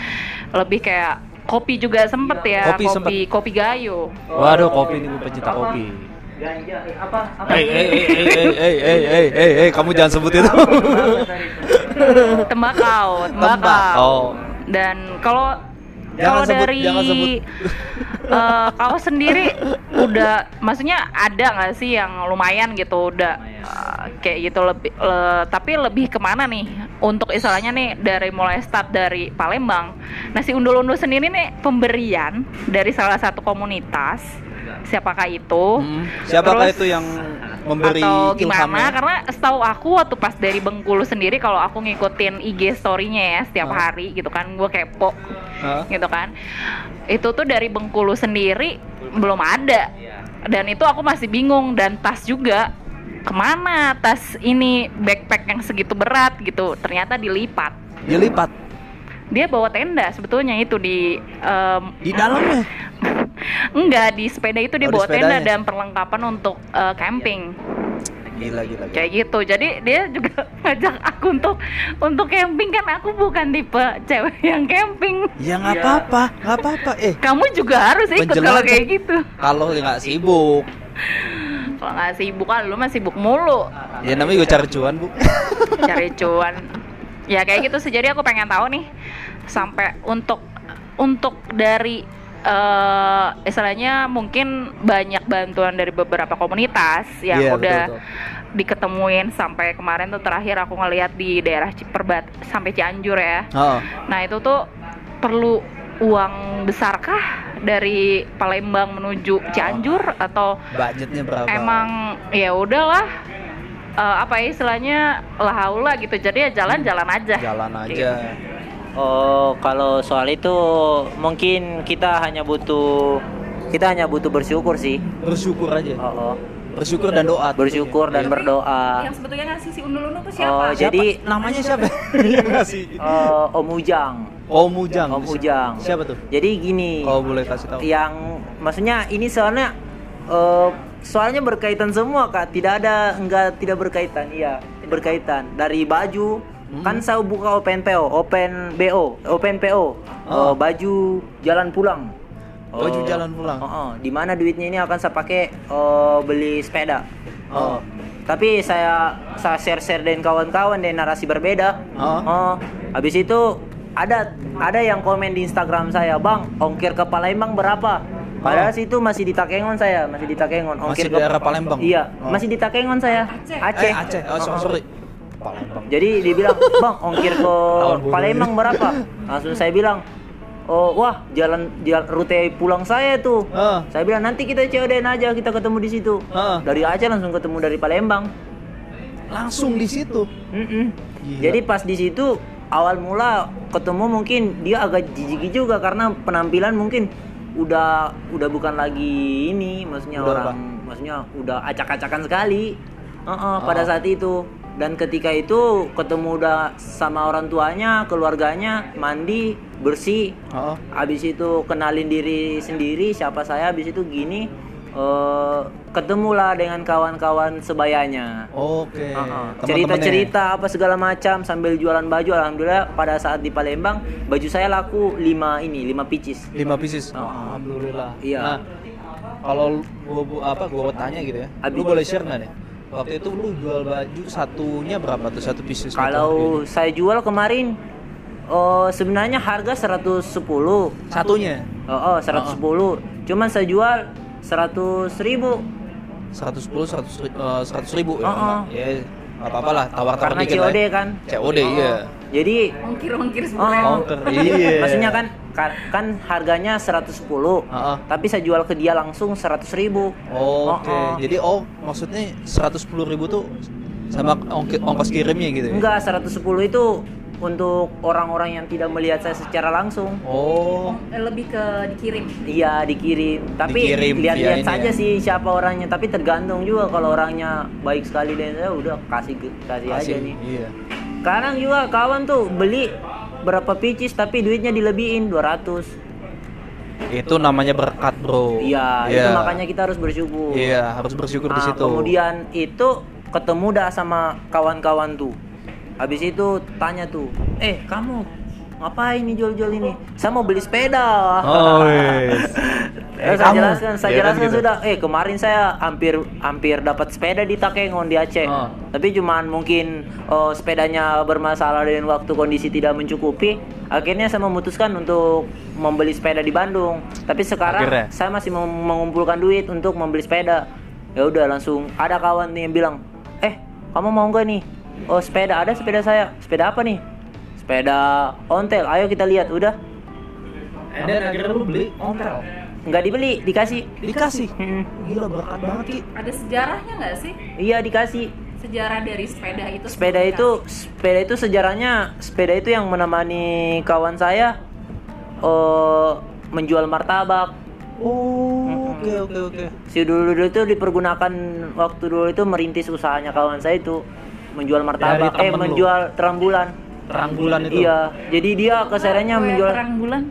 lebih kayak kopi juga sempet ya, Kopi kopi kopi, gayo. Waduh, kopi ini gue pecinta kopi. Ganja, eh, apa? Apa? Hei, hei, hei, hei, hei, hei, hei, hei, hei, hei, kamu jangan sebut itu. Tembakau, tembakau. Tembakau. Dan kalau Jangan kalau sebut, dari jangan sebut. eh, kau sendiri udah maksudnya ada nggak sih yang lumayan gitu udah eh, kayak gitu lebih le- tapi lebih ke mana nih untuk istilahnya nih dari mulai start dari Palembang nah si undul-undul sendiri nih pemberian dari salah satu komunitas siapakah itu? Hmm, Siapakah Terus- itu yang memberi atau gimana? ilhamnya? karena setahu aku waktu pas dari Bengkulu sendiri kalau aku ngikutin IG story-nya ya setiap hari gitu kan gue kepo gitu kan. Itu tuh dari Bengkulu sendiri belum ada. Dan itu aku masih bingung dan tas juga ke mana tas ini backpack yang segitu berat gitu ternyata dilipat. Dilipat dia bawa tenda sebetulnya itu di em, di dalamnya. enggak di sepeda itu dia Oh, di bawa tenda sepedanya. dan perlengkapan untuk eh, camping Gila, gila. gila. kayak gitu jadi dia juga ngajak aku untuk untuk camping kan aku bukan tipe cewek yang camping Ya nggak apa-apa, nggak apa-apa. Eh, kamu juga harus ikut kalau kayak gitu kalau nggak sibuk, kalau nggak sibuk kan lu mah sibuk mulu ya namanya gue cari cuan bu. cari cuan ya kayak gitu sih. Jadi aku pengen tahu nih sampai untuk untuk dari eh istilahnya mungkin banyak bantuan dari beberapa komunitas yang Iya, udah betul, diketemuin sampai kemarin tuh terakhir aku ngeliat di daerah Ciperbat sampai Cianjur ya. Oh, Nah itu tuh perlu uang besarkah dari Palembang menuju Cianjur atau budgetnya berapa? emang ya udahlah eh, apa ya istilahnya lahaula gitu jadi ya jalan-jalan aja. jalan aja. Oh, kalau soal itu mungkin kita hanya butuh kita hanya butuh bersyukur sih. Bersyukur aja. Oh, oh. Bersyukur dan doa. bersyukur dan Iya. berdoa. Yang sebetulnya ngasih si undul-undul tuh Oh, siapa? jadi Siapa? namanya siapa? Yang ngasih. eh, Om Ujang. Om Ujang. Om Ujang. Siapa tuh? Jadi gini. Kalau boleh kasih tahu. yang maksudnya ini soalnya eh, soalnya berkaitan semua kak tidak ada enggak tidak berkaitan iya berkaitan dari baju Hmm. kan saya buka open PO open BO open PO Oh. eh, baju jalan pulang Baju Eh, jalan pulang. oh, oh. di mana duitnya ini akan saya pakai eh, beli sepeda Oh. tapi saya saya share share dengan kawan-kawan dengan narasi berbeda Oh. Oh, habis itu ada ada yang komen di Instagram saya, "Bang, ongkir ke Palembang berapa?" Padahal situ masih di Takengon saya, masih di Takengon. Oh. Masih Ongkir daerah Palembang? Iya, Oh. masih di Takengon saya. Aceh. Aceh. Eh, Aceh. Oh, so- Oh, oh. sorry. Palembang. Jadi dia bilang, "Bang, ongkir ke bodoh Palembang berapa?" Langsung saya bilang, "Oh, wah, jalan jalan rute pulang saya tuh." Ah. Saya bilang, "Nanti kita COD aja, kita ketemu di situ." Ah. Dari Aceh langsung ketemu dari Palembang. Langsung di situ. Mm-mm. Gila. Jadi pas di situ awal mula ketemu mungkin dia agak jijik juga karena penampilan mungkin udah udah bukan lagi ini maksudnya Udah orang maksudnya udah acak-acakan sekali. Heeh, pada Oh. saat itu. Dan ketika itu ketemu udah sama orang tuanya keluarganya mandi bersih. Oh. habis itu kenalin diri sendiri siapa saya habis itu gini eh, ketemulah dengan kawan-kawan sebayanya. Oke. Heeh. Teman-temannya. Cerita-cerita apa segala macam sambil jualan baju. Alhamdulillah pada saat di Palembang baju saya laku 5 ini 5 pieces. lima pieces. Oh. Alhamdulillah. Iya. Nah, kalau gua bu- apa gua tanya gitu ya. Abi- Lu boleh share nggak nih? Waktu itu lu jual baju satunya berapa tuh satu pieces? gitu? Kalau saya jual kemarin oh sebenarnya harga 110. satunya Oh, oh 110. Cuman saya jual 100 ribu 110 100 ri- eh, 100 ribu ya. Oh, oh. Ya, nggak apa-apa lah, tawar-tawar karena dikit lah. COD ya. kan. COD iya. Jadi ongkir-ongkir Oh, sebenarnya Ongkir, iya. Maksudnya kan kan, kan harganya 110. Heeh. Tapi saya jual ke dia langsung 100 ribu. Oke. Oh, oh. Jadi oh maksudnya 110 ribu tuh sama ongk- ongkos kirimnya gitu ya? Enggak, 110 itu untuk orang-orang yang tidak melihat saya secara langsung. Oh. Eh, lebih ke dikirim Iya dikirim, tapi lihat-lihat saja ya? sih siapa orangnya. Tapi tergantung juga kalau orangnya baik sekali dan saya udah kasih kasih, aja nih. Iya. Sekarang juga kawan tuh beli berapa pieces tapi duitnya dilebihin 200. Itu namanya berkat, Bro. Iya, itu makanya kita harus bersyukur. Iya, harus bersyukur di Ah, situ. Kemudian itu ketemu dah sama kawan-kawan tuh. Habis itu tanya tuh, eh kamu ngapain nih jual-jual ini? Saya mau beli sepeda. Oh, wes. Eh, saya kamu. jelaskan, saya kan jelaskan gitu. sudah. Eh kemarin saya hampir hampir dapat sepeda di Takengon di Aceh. Oh. Tapi cuman mungkin oh, sepedanya bermasalah dan waktu kondisi tidak mencukupi. Akhirnya saya memutuskan untuk membeli sepeda di Bandung. Tapi sekarang Akhirnya? saya masih mengumpulkan duit untuk membeli sepeda. Ya udah langsung ada kawan nih yang bilang, "Eh, kamu mau nggak nih? Oh, sepeda ada sepeda saya. Sepeda apa nih? Sepeda ontel. Ayo kita lihat." Udah. And then akhirnya lu beli ontel. Nggak dibeli, dikasih. Dikasih. Hmm. Gila berkat banget, Ki. ada sejarahnya nggak sih Iya dikasih. sejarah dari sepeda itu Sepeda itu sepeda itu sejarahnya sepeda itu yang menemani kawan saya eh menjual martabak. Oh, oke oke oke. Si dulu dulu itu dipergunakan waktu dulu itu merintis usahanya kawan saya itu menjual martabak, eh lu. menjual terang bulan. Terang bulan itu. Iya, jadi dia kesehariannya kue menjual. terang bulan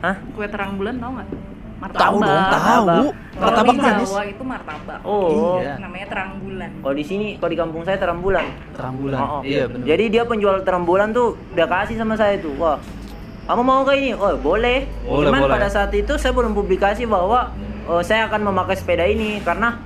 Hah? kue terang bulan tau nggak martabak Tahu dong, tahu. kalau Martabak di manis. Jawa itu martabak Oh, Iya. namanya terang bulan kalau di sini, kalau di kampung saya terang bulan. Terang bulan. Oh, oh. Iya benar. Jadi dia penjual terang bulan tuh udah kasih sama saya tuh. Wah, kamu mau kayak ini? Oh boleh. Boleh, Cuman boleh. pada saat itu saya belum publikasi bahwa oh, saya akan memakai sepeda ini karena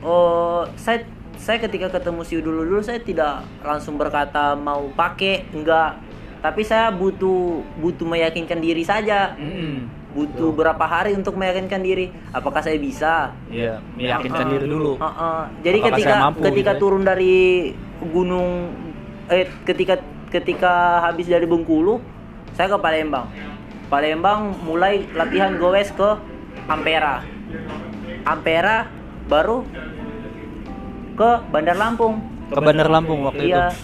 oh saya saya ketika ketemu si dulu dulu saya tidak langsung berkata mau pakai enggak tapi saya butuh butuh meyakinkan diri saja Mm-mm. butuh berapa hari untuk meyakinkan diri apakah saya bisa Iya, meyakinkan Heeh. diri dulu. Heeh. Jadi Apakah ketika mampu ketika gitu ya? turun dari gunung eh ketika ketika habis dari Bengkulu, saya ke Palembang. Palembang mulai latihan goes ke Ampera. Ampera baru ke Bandar Lampung. Ke Bandar Lampung waktu Iya. itu.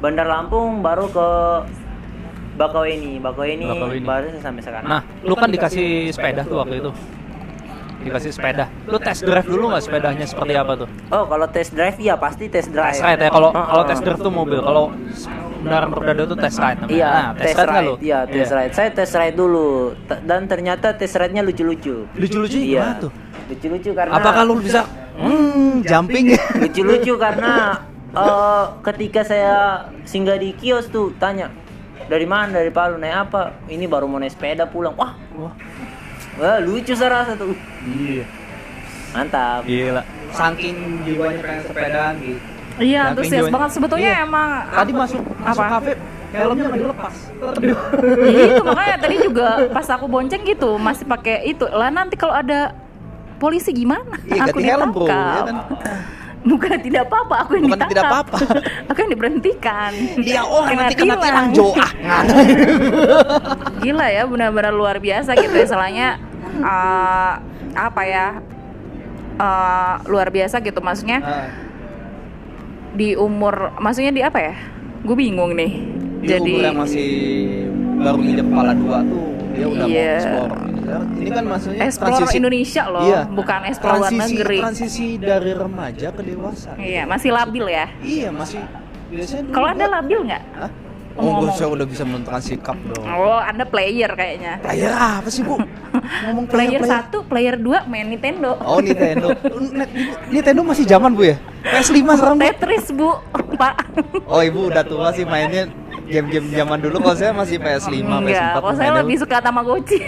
Bandar Lampung baru ke Bakauheni. Bakauheni Bakauheni. baru sampai sekarang. Nah, lu kan dikasih sepeda tuh waktu itu. Dikasih sepeda. Lu test drive dulu nggak sepedanya seperti apa tuh? Oh, kalau test drive ya pasti test drive. Test ride ya. Kalau Heeh. kalau test drive tuh mobil. Kalau kendaraan berdada tuh test ride namanya. Iya, Nah, test, ride nggak ride. lu? Iya, test ride. Saya test ride dulu T- dan ternyata test ride-nya lucu-lucu. Lucu-lucu Iya. tuh? Lucu-lucu karena Apakah lu bisa hmm, jumping? lucu-lucu karena eh, ketika saya singgah di kios tuh tanya dari mana dari Palu naik apa ini baru mau naik sepeda pulang wah Wah, wah lucu saya rasa tuh iya. mantap Gila. Saking jiwanya pengen sepedaan gitu. iya antusias banget sebetulnya Iya. emang Tadi masuk masuk Apa? kafe helmnya nggak dilepas. Iya, itu makanya tadi juga pas aku bonceng gitu masih pakai itu lah nanti kalau ada polisi gimana Iya, aku helm, Bro, ya kan? bukan tidak apa-apa aku yang Bukan ditangkap tidak apa-apa. aku yang diberhentikan Dia oh nanti kena tilang. Jo ah. gila ya benar-benar luar biasa gitu ya salahnya eh, apa ya eh, luar biasa gitu maksudnya Ah, di umur maksudnya di apa ya gue bingung nih Di jadi umur yang masih baru nginjak kepala dua tuh dia udah Iya. mau Ini kan maksudnya explore transisi Indonesia loh Iya. bukan explore luar transisi, negeri Transisi dari remaja ke dewasa. iya masih labil ya Iya masih biasanya kalau anda labil nggak? Oh, gue saya udah bisa menentukan sikap dong. Oh, Anda player kayaknya. Player apa sih, Bu? Ngomong Player satu, player dua main Nintendo. Oh, Nintendo. Nintendo masih zaman, Bu ya? PS5 sekarang, Bu. Tetris, Bu. Pak. Oh, Ibu udah tua sih mainnya game-game zaman dulu kalau saya masih PS5, PS4. Enggak, kalau saya lebih suka Tamagotchi.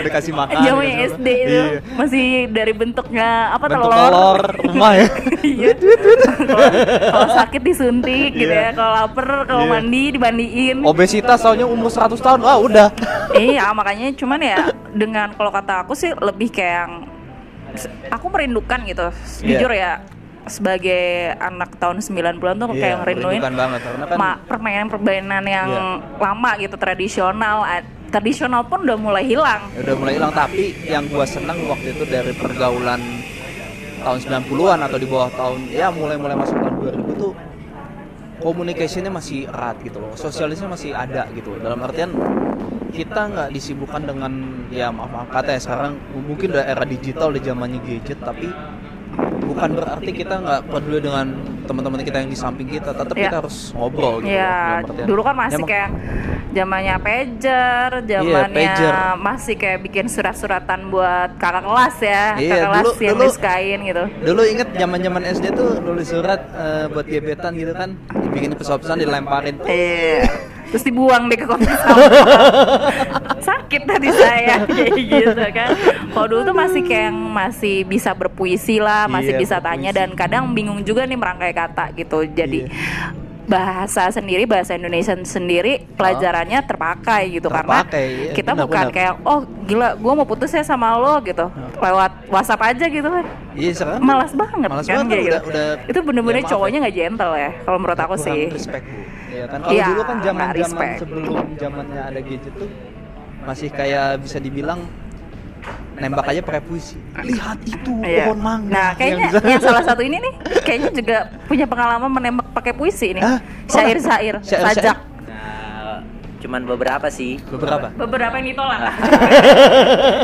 udah kasih makan. Zamannya dikasih SD itu Iya. masih dari bentuknya apa Bentuk telur. telur rumah ya. Iya. Kalau- Kalau sakit disuntik gitu Iya. ya. Kalau lapar, kalau Iya. mandi dimandiin. Obesitas soalnya umur 100 tahun. Wah, udah. Iya, makanya cuman ya dengan kalau kata aku sih lebih kayak yang aku merindukan gitu. Iya. Jujur ya sebagai anak tahun 90-an tuh kayak Iya, ngerinduin banget karena kan ma- permainan-permainan yang Iya. lama gitu tradisional tradisional pun udah mulai hilang udah mulai hilang tapi yang gua seneng waktu itu dari pergaulan tahun 90-an atau di bawah tahun ya mulai-mulai masuk tahun 2000 tuh komunikasinya masih erat gitu loh sosialisnya masih ada gitu dalam artian kita nggak disibukkan dengan ya maaf maaf kata ya sekarang mungkin udah era digital udah zamannya gadget tapi bukan berarti kita nggak peduli dengan teman-teman kita yang di samping kita tetap Iya. kita harus ngobrol gitu ya artian. dulu kan masih Emang- kayak zamannya pager zamannya pager. masih kayak bikin surat-suratan buat kakak kelas ya Iya, kakak kelas dulu- yang dulu- disukain gitu Dulu inget zaman zaman SD tuh nulis surat eh, buat gebetan gitu kan, dibikin pesan-pesan dilemparin. Iya. Terus dibuang deh ke sampah. Sakit tadi saya kayak gitu kan. Kalau dulu tuh masih kayak yang masih bisa berpuisi lah, masih Iya, bisa tanya berpuisi. dan kadang bingung juga nih merangkai kata gitu. Jadi Iya. bahasa sendiri bahasa Indonesia sendiri pelajarannya terpakai gitu karena Terpakai, iya, kita benar, bukan benar. kayak oh gila gua mau putus ya sama lo gitu lewat WhatsApp aja gitu kan Iya sekarang malas banget Malas kan banget, udah- gitu. udah- itu bener-bener ya, maaf cowoknya nggak gentle ya kalau menurut aku sih Respect bu. Ya kan kalau Iya, dulu kan zaman zaman sebelum zamannya ada gadget tuh masih kayak bisa dibilang nembak aja pakai puisi. Lihat itu Iya. pohon mangga. Nah, kayaknya Yang yang salah satu ini nih, kayaknya juga punya pengalaman menembak pakai puisi nih. Hah? Syair-syair, sajak. Nah, cuman beberapa sih. beberapa. Beberapa yang ditolak.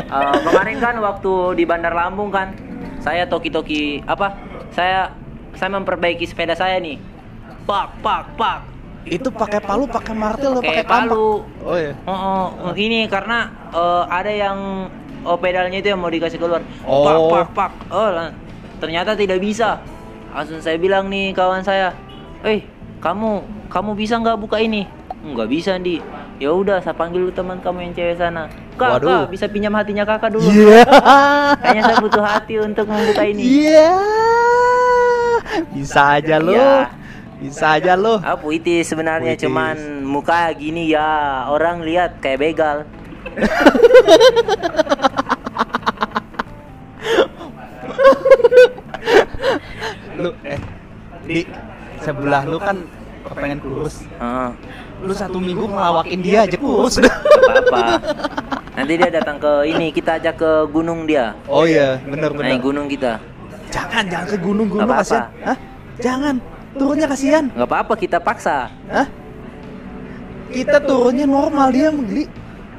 Eh, kemarin kan waktu di Bandar Lampung kan, saya toki-toki apa? Saya saya memperbaiki sepeda saya nih. Pak, pak, pak. Itu pakai palu, pakai martil, atau Pakai kampak? palu. Oh iya. Oh, oh, ini karena eh, ada yang oh, pedalnya itu yang mau dikasih keluar. Oh. Pak, pak, pak. Oh, lah, ternyata tidak bisa. Langsung saya bilang nih kawan saya, "Eh, kamu kamu bisa nggak buka ini?" Nggak bisa, Di. Ya udah, saya panggil dulu teman kamu yang cewek sana. Kak, Waduh. kak, bisa pinjam hatinya kakak dulu. Iya. Kayaknya saya butuh hati untuk membuka ini. Iya. Bisa aja lo. Iya. Bisa aja lo. Ah, puitis sebenarnya Puitis. cuman muka gini ya orang lihat kayak begal. Lu eh di sebelah lu kan pengen kurus. Ah, Lu satu minggu ngelawakin dia aja kurus. apa-apa. Nanti dia datang ke ini kita ajak ke gunung dia. oh iya, bener bener. Naik gunung kita. Jangan, jangan ke gunung-gunung apa-apa. kasihan. Hah? Jangan. Turunnya kasihan. nggak apa-apa kita paksa. Hah? Kita turunnya normal dia menggeli.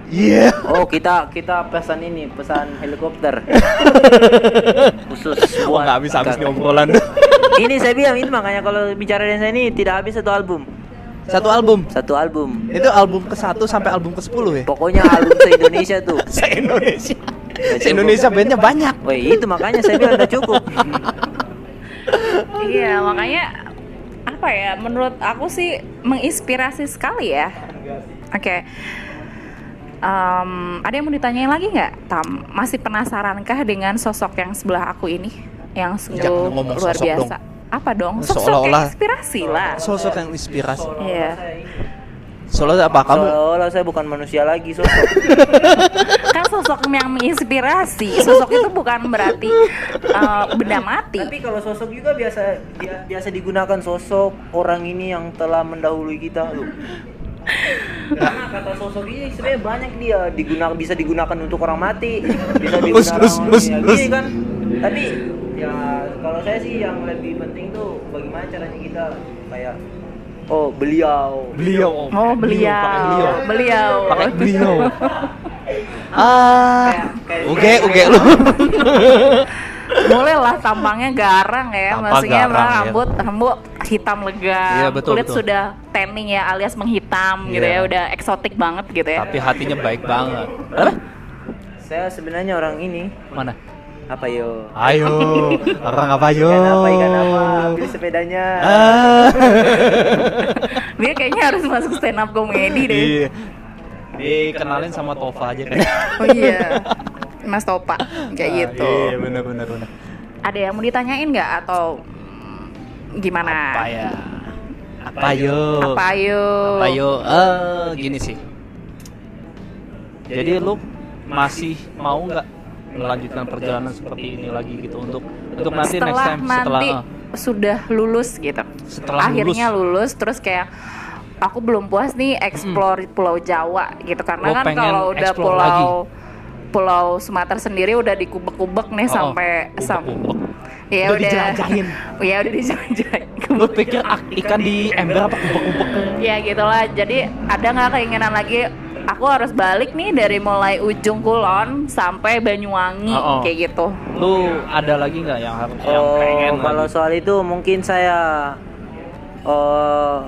Iya. Oh kita kita pesan ini pesan helikopter khusus Wah, buat nggak habis habis nih obrolan. Ini saya bilang itu makanya kalau bicara dengan saya ini tidak habis satu album. Satu album. Satu album. Itu album ke-1 sampai album ke-10 ya? Pokoknya album se Indonesia tuh. Se-Indonesia. Se-Indonesia bandnya banyak. Woi itu makanya saya bilang udah cukup. iya, makanya apa ya? Menurut aku sih menginspirasi sekali ya. Oke. Em, ada yang mau ditanyain lagi nggak, Tam? Masih penasarankah dengan sosok yang sebelah aku ini, yang sungguh luar biasa? Apa dong? Sosok yang Seolah-olah- inspirasi lah. Sosok yang inspirasi. Iya. Soalnya apa kamu? Seolah saya bukan manusia lagi sosok. sosok yang menginspirasi sosok itu bukan berarti uh, benda mati Tapi kalau sosok juga biasa dia- biasa digunakan sosok orang ini yang telah mendahului kita loh. Karena kata sosok ini sebenarnya banyak dia digunakan bisa digunakan untuk orang mati, bisa digunakan mus, untuk mus, ya, mus. gini kan. Tapi ya kalau saya sih yang lebih penting tuh bagaimana caranya kita kayak oh beliau Beliau. oh beliau Beliau. beliau Pakai beliau. ah, uge uge lu. boleh lah tampangnya garang ya Tampang maksudnya garang, ya. rambut rambut hitam legam, Iya, betul, kulit betul. sudah tanning ya alias menghitam gitu ya, Iya. udah eksotik banget gitu ya. Tapi hatinya baik banget. Apa? Saya sebenarnya orang ini Mana? Apa yo? Ayo, orang apa yo? Ikan apa? Ikan apa? Ambil sepedanya. Ah. Dia kayaknya harus masuk stand up comedy deh. Iya. Dikenalin sama Tova aja kayaknya. Oh iya. Mas Topa kayak Ah, gitu. Iya, benar benar benar. Ada yang mau ditanyain nggak atau mm, gimana? Apa ya? Apa yo? Apa ayo? Apa yo? Eh, gini sih. Jadi lu masih mau nggak melanjutkan perjalanan seperti ini lagi gitu untuk untuk nanti setelah next time setelah nanti ah, sudah lulus gitu. Setelah akhirnya lulus. terus kayak aku belum puas nih explore Pulau Jawa gitu karena Lo kan pengen kalau udah pulau lagi? Pulau Sumatera sendiri udah dikubek-kubek nih Oh, sampai ubek-ubek. sam ya Udah udah dijelajahin. ya udah dijelajahin lu pikir ikan di ember apa kubek-kubek? ya gitulah jadi ada nggak keinginan lagi aku harus balik nih dari mulai ujung kulon sampai Banyuwangi Oh, oh. kayak gitu Lu ada lagi nggak yang harus yang Oh, pengen kalau lagi? soal itu mungkin saya oh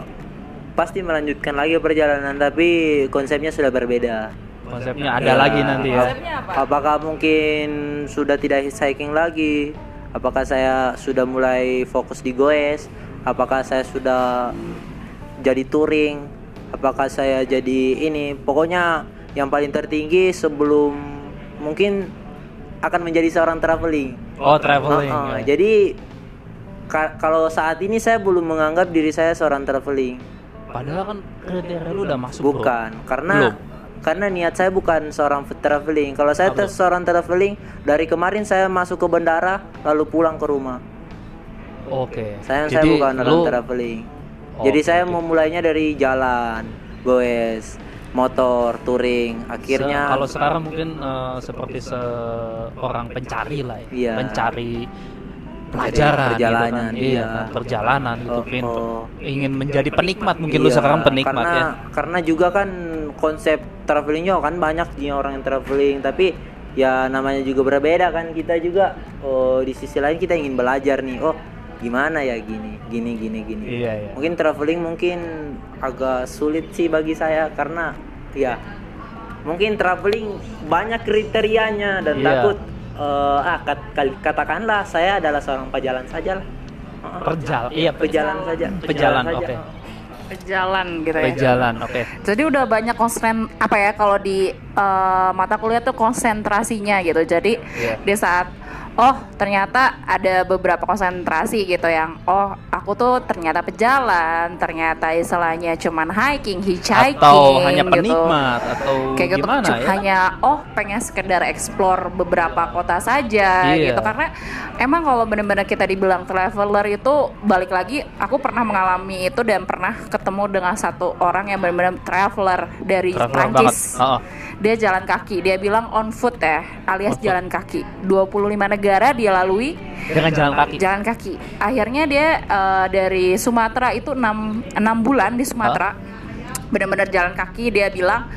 pasti melanjutkan lagi perjalanan tapi konsepnya sudah berbeda. konsepnya ada lagi nanti ya. Konsepnya apa? Apakah mungkin sudah tidak hitchhiking lagi? Apakah saya sudah mulai fokus di goes? Apakah saya sudah jadi touring? Apakah saya jadi ini? Pokoknya yang paling tertinggi sebelum mungkin akan menjadi seorang traveling. Oh, traveling. Uh-uh, ya. Jadi ka- kalau saat ini saya belum menganggap diri saya seorang traveling. Padahal kan kriteria lu udah masuk, Bro. Bukan, karena Belum. karena niat saya bukan seorang traveling. Kalau saya tes seorang traveling, dari kemarin saya masuk ke bandara lalu pulang ke rumah. Oke. Saya saya Jadi bukan orang traveling. Oh, Jadi saya oke. memulainya dari jalan, goes, motor, touring. se- Akhirnya kalau sekarang mungkin eh, seperti seorang pencari lah ya. Iya. Pencari pelajaran perjalanan, gitu kan. iya. iya kan? perjalanan gitu Oh, Pin. oh. ingin menjadi penikmat mungkin lu Iya, sekarang penikmat karena, ya Karena juga kan konsep travelingnya kan banyak nih orang yang traveling, tapi ya namanya juga berbeda kan kita juga. Oh di sisi lain kita ingin belajar nih. Oh gimana ya gini, gini, gini, gini. iya iya Mungkin traveling mungkin agak sulit sih bagi saya karena ya mungkin traveling banyak kriterianya dan Iya. takut eh, ah kat- katakanlah saya adalah seorang pejalan saja lah. Heeh. perjal iya pejalan saja. pejalan saja. oke Pejalan gitu ya. pejalan oke Jadi udah banyak konsen apa ya kalau di eh, mata kuliah tuh konsentrasinya gitu. Jadi Iya. di saat oh ternyata ada beberapa konsentrasi gitu yang oh aku tuh ternyata pejalan, ternyata istilahnya cuman hiking, hitchhiking atau hanya gitu. penikmat atau kayak gitu gimana ya hanya oh pengen sekedar explore beberapa kota saja Iya. gitu karena emang kalau benar-benar kita dibilang traveler itu balik lagi aku pernah mengalami itu dan pernah ketemu dengan satu orang yang benar-benar traveler dari Traveler Prancis. Oh, dia jalan kaki dia bilang on foot ya alias jalan kaki 25 negara dia lalui dengan jalan kaki. Jalan kaki. Akhirnya dia eh, dari Sumatera itu 6 enam bulan di Sumatera benar-benar jalan kaki dia bilang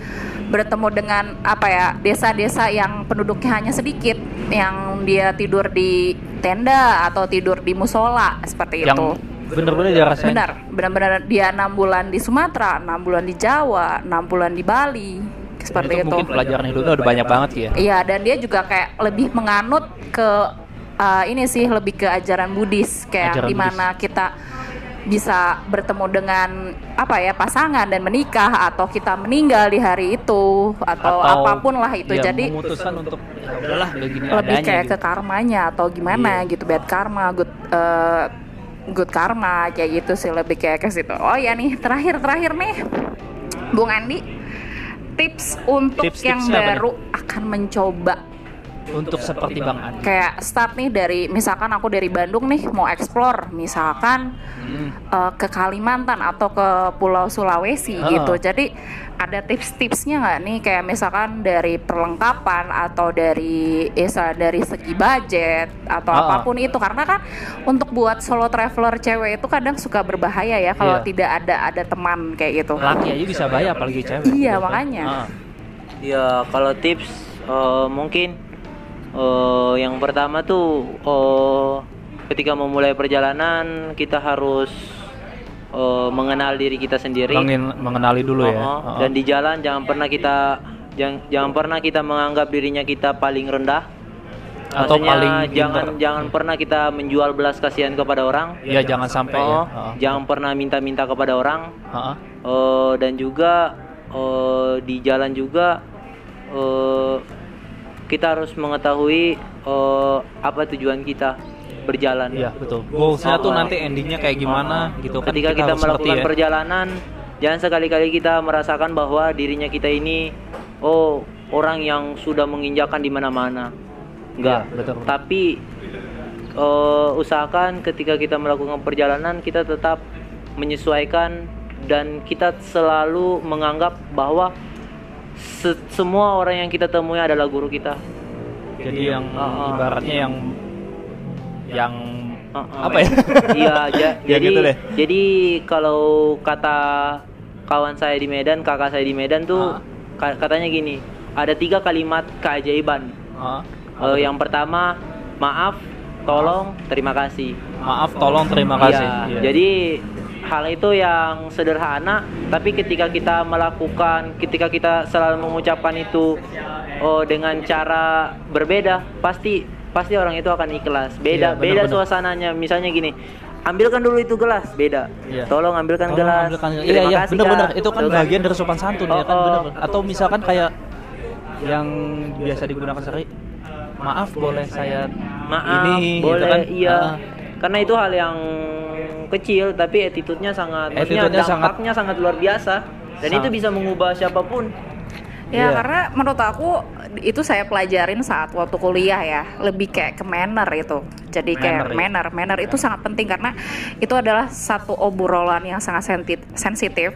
bertemu dengan apa ya desa-desa yang penduduknya hanya sedikit yang dia tidur di tenda atau tidur di musola seperti yang itu. bener-bener dirasain benar. Benar-benar dia enam bulan di Sumatera enam bulan di Jawa enam bulan di Bali seperti itu itu, mungkin pelajaran hidupnya udah banyak banget ya. Iya, dan dia juga kayak lebih menganut ke uh, ini sih lebih ke ajaran Buddhis. Kayak Ajaran di mana kita bisa bertemu dengan apa ya pasangan dan menikah atau kita meninggal di hari itu atau, apa pun lah itu. ya, jadi memutuskan untuk ya udahlah begini lebih adanya kayak gitu. ke karmanya atau gimana gitu. Bad karma good uh, good karma kayak gitu sih. Lebih kayak ke situ. Oh ya nih terakhir terakhir nih Bung Andi tips untuk Tips-tipsnya yang apa nih? baru akan mencoba untuk seperti Bang Andi kayak start nih dari misalkan aku dari Bandung nih mau explore misalkan Hmm. eh, ke Kalimantan atau ke Pulau Sulawesi Ah. gitu jadi ada tips-tipsnya nggak nih kayak misalkan dari perlengkapan atau dari esa dari segi budget atau Ah. apa pun itu karena kan untuk buat solo traveler cewek itu kadang suka berbahaya ya kalau Iya. tidak ada ada teman kayak gitu laki aja bisa bayar apalagi cewek Iya, gitu kan. makanya. Ah. Ya kalau tips eh, mungkin eh, yang pertama tuh eh, ketika memulai perjalanan kita harus eh, mengenal diri kita sendiri. Mengin- mengenali dulu ya. Oh, oh. Oh, Dan di jalan jangan pernah kita jangan, jangan pernah kita menganggap dirinya kita paling rendah. atau Maksudnya, paling jangan pinter. jangan pernah kita menjual belas kasihan kepada orang. ya jangan sampai ya. Oh, Oh, jangan pernah minta-minta kepada orang. oh. Eh, dan juga eh, di jalan juga eh, kita harus mengetahui eh, apa tujuan kita berjalan. Iya betul. Goalsnya tuh nanti endingnya kayak gimana gitu kan. Ketika kita, harus melakukan ya. perjalanan, jangan sekali-kali kita merasakan bahwa dirinya kita ini oh orang yang sudah menginjakan di mana-mana. Enggak. Iya, betul. Tapi eh, usahakan ketika kita melakukan perjalanan kita tetap menyesuaikan dan kita selalu menganggap bahwa se- semua orang yang kita temui adalah guru kita. Jadi yang oh. ibaratnya yang yang Uh-uh. apa ya? Iya, ja- Ya jadi gitu deh. jadi kalau kata kawan saya di Medan, kakak saya di Medan tuh ka- katanya gini, ada tiga kalimat keajaiban. Oh, Eh, yang pertama, maaf, tolong, terima kasih. maaf, tolong, terima kasih. Iya, Iya. Jadi hal itu yang sederhana, tapi ketika kita melakukan, ketika kita selalu mengucapkan itu oh, dengan cara berbeda, pasti pasti orang itu akan ikhlas. Beda Iya, beda suasananya. Misalnya gini, ambilkan dulu itu gelas, beda. Iya. Tolong ambilkan Tolong gelas. ambilkan- Iya iya benar-benar itu kan Tuh bagian dari sopan santun ya kan Oh, oh. benar. Atau misalkan kayak yang biasa digunakan sehari maaf boleh saya Maaf, ini gitu boleh, kan? iya. Ah. Karena itu hal yang kecil, tapi attitude-nya sangat, maksudnya Attitude-nya sangat- dampaknya sangat luar biasa. Dan Sangat. itu bisa mengubah siapa pun. Ya Iya. karena menurut aku itu saya pelajarin saat waktu kuliah ya lebih kayak ke manner itu. Jadi kayak Manner, ya. manner, manner itu sangat penting karena itu adalah satu obrolan yang sangat sensitif.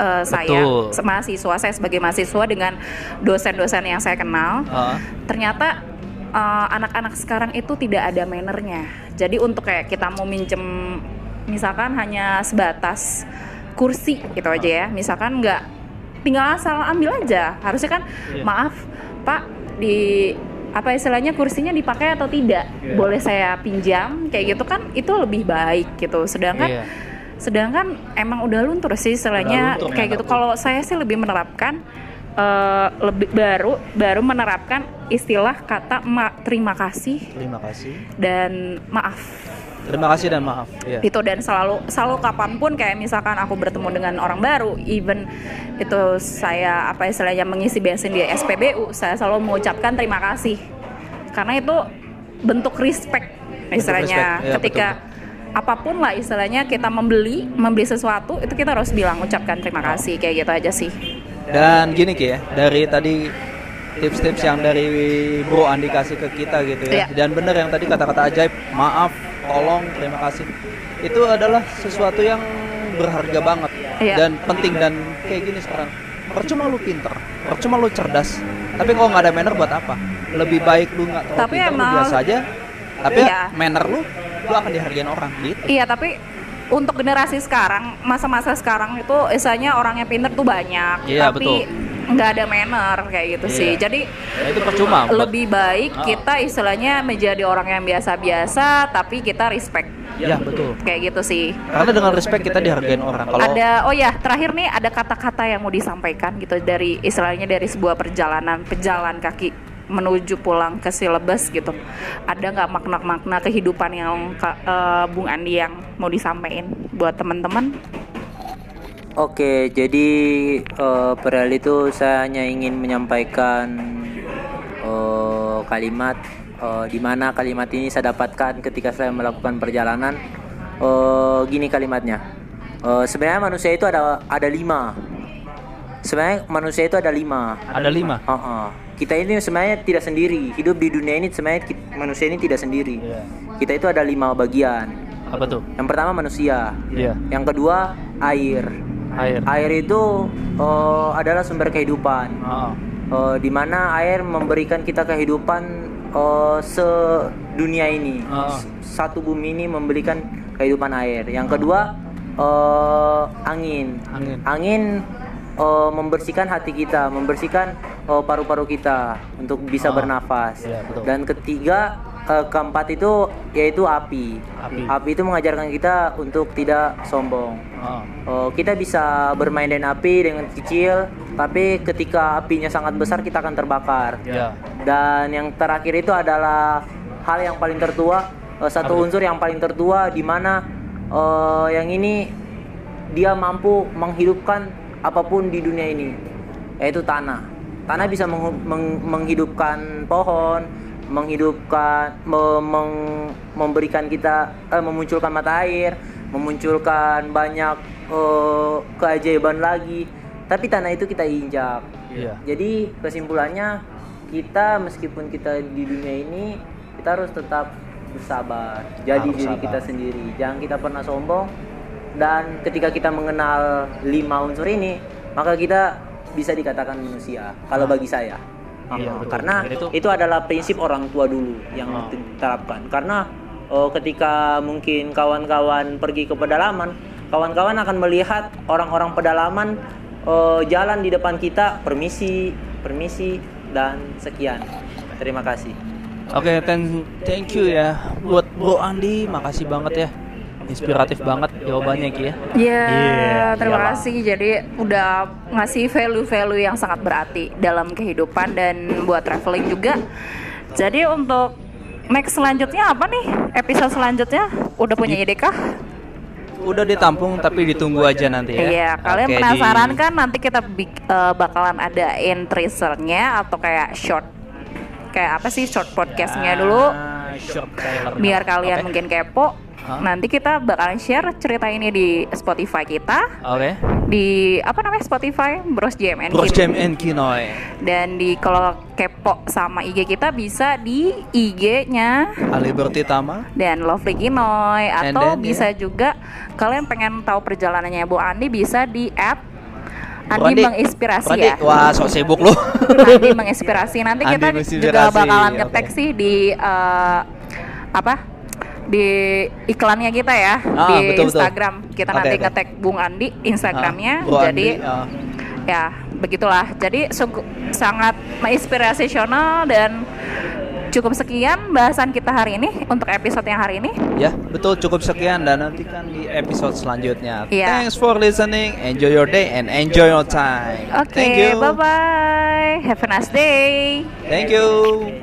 eh, saya Betul. se- mahasiswa saya sebagai mahasiswa dengan dosen-dosen yang saya kenal Ah. ternyata eh, anak-anak sekarang itu tidak ada mannernya. Jadi untuk kayak kita mau minjem misalkan hanya sebatas kursi gitu aja ya. Misalkan nggak tinggal asal ambil aja. Harusnya kan Iya. maaf Pak di apa istilahnya kursinya dipakai atau tidak? Iya. Boleh saya pinjam kayak gitu kan itu lebih baik gitu. Sedangkan Iya. sedangkan emang udah luntur sih istilahnya luntur, kayak ya, gitu. Kalau saya sih lebih menerapkan eh, lebih baru baru menerapkan istilah kata ma- terima kasih Terima kasih. dan maaf Terima kasih dan maaf. Iya. itu dan selalu selalu kapan pun kayak misalkan aku bertemu dengan orang baru even itu saya apa istilahnya mengisi bensin di SPBU saya selalu mengucapkan terima kasih karena itu bentuk respect istilahnya respect, ya, ketika apa pun lah istilahnya kita membeli membeli sesuatu itu kita harus bilang ucapkan terima kasih kayak gitu aja sih Dan gini Ki ya, dari tadi tips-tips yang dari Bro Andi kasih ke kita gitu ya. Iya. Dan bener yang tadi kata-kata ajaib, maaf, tolong, terima kasih. Itu adalah sesuatu yang berharga banget Iya. dan penting dan kayak gini sekarang. Percuma lu pinter, percuma lu cerdas. Tapi kalau nggak ada manner buat apa? Lebih baik lu nggak terlalu Tapi pinter, lu emang- biasa aja. Tapi Iya. manner lu, lu akan dihargain orang gitu. Iya tapi untuk generasi sekarang, masa-masa sekarang itu istilahnya orangnya pinter tuh banyak, Iya, tapi nggak ada manner kayak gitu Iya. sih. Jadi Nah, itu percuma. lebih baik Ah. kita istilahnya menjadi orang yang biasa-biasa, tapi kita respect Ya betul. kayak gitu sih. Karena dengan respect kita dihargain orang. Kalau Ada oh ya terakhir nih ada kata-kata yang mau disampaikan gitu dari istilahnya dari sebuah perjalanan pejalan kaki menuju pulang ke Silebes gitu. Ada nggak makna-makna kehidupan yang eh, Bung Andi yang mau disampaikan buat teman-teman? Oke, jadi eh, perihal itu saya hanya ingin menyampaikan eh, kalimat eh, di mana kalimat ini saya dapatkan ketika saya melakukan perjalanan. Eh, gini kalimatnya. Eh, sebenarnya manusia itu ada ada lima. Sebenarnya manusia itu ada lima. ada lima. Heeh. Kita ini sebenarnya tidak sendiri. Hidup di dunia ini sebenarnya ki- manusia ini tidak sendiri. Iya. Kita itu ada lima bagian. Apa tuh? Yang pertama manusia. Iya. Yang kedua air. Air. Air itu eh, adalah sumber kehidupan. Ah, Eh, di mana air memberikan kita kehidupan eh, sedunia ini. S- Satu bumi ini memberikan kehidupan air. Yang kedua eh, angin. Angin. Angin eh, membersihkan hati kita, membersihkan paru-paru kita untuk bisa Ah. bernafas. Iya, betul. Dan ketiga, eh, keempat itu yaitu api. Api. itu mengajarkan kita untuk tidak sombong. Ah. Oh, kita bisa bermain dengan api dengan kecil, tapi ketika apinya sangat besar kita akan terbakar. Ya. Dan yang terakhir itu adalah hal yang paling tertua, eh, satu Apa itu? unsur yang paling tertua di mana eh, yang ini dia mampu menghidupkan apa pun di dunia ini, yaitu tanah. Tanah bisa menghu- meng- menghidupkan pohon, menghidupkan, me- meng- memberikan kita, eh, memunculkan mata air, memunculkan banyak eh, keajaiban lagi. Tapi tanah itu kita injak. Iya. Jadi kesimpulannya kita meskipun kita di dunia ini kita harus tetap bersabar. Jadi Harus diri sabar. kita sendiri. Jangan kita pernah sombong. Dan ketika kita mengenal lima unsur ini, maka kita bisa dikatakan manusia. Kalau bagi saya. Iya, betul. Karena Itu itu adalah prinsip orang tua dulu yang Ah. diterapkan. Karena oh, ketika mungkin kawan-kawan pergi ke pedalaman, kawan-kawan akan melihat orang-orang pedalaman oh, jalan di depan kita, permisi, permisi dan sekian. Terima kasih. Oke, thank, thank you ya buat Bro Andi, makasih banget ya. Inspiratif banget jawabannya Ki ya. Iya, Iya, terima iyalah. kasih. Jadi udah ngasih value-value yang sangat berarti dalam kehidupan dan buat traveling juga. Jadi untuk next selanjutnya apa nih? Episode selanjutnya udah punya ide kah? Udah ditampung tapi ditunggu aja nanti ya. Iya, kalian Oke, penasaran di- kan nanti kita bik- eh, bakalan adain teasernya atau kayak short kayak apa sih short podcastnya dulu Ah, short trailer. biar kalian Oke. mungkin kepo. Hah? Nanti kita bakalan share cerita ini di Spotify kita. Oke. di apa namanya Spotify? Bros JMN Bros and Kinoy. dan di kalau kepo sama IG kita bisa di IG-nya Aliberti Tama. dan Lovely Kinoy. Atau then, bisa juga kalian pengen tahu perjalanannya Bu Andi bisa di app Andi menginspirasi ya? Wah, sok sibuk lu. Andi menginspirasi. Nanti Andi kita juga bakalan ngetek sih di eh, apa di iklannya kita ya Ah, di betul, betul. Instagram kita Oke, nanti oke. ngetek Bung Andi Instagramnya Ah, Bro jadi Andi, ah. ya begitulah jadi sungguh- sangat menginspirasional dan cukup sekian bahasan kita hari ini untuk episode yang hari ini Ya, betul cukup sekian dan nantikan di episode selanjutnya. Iya. Thanks for listening. Enjoy your day and enjoy your time. oke you. bye bye have a nice day Thank you.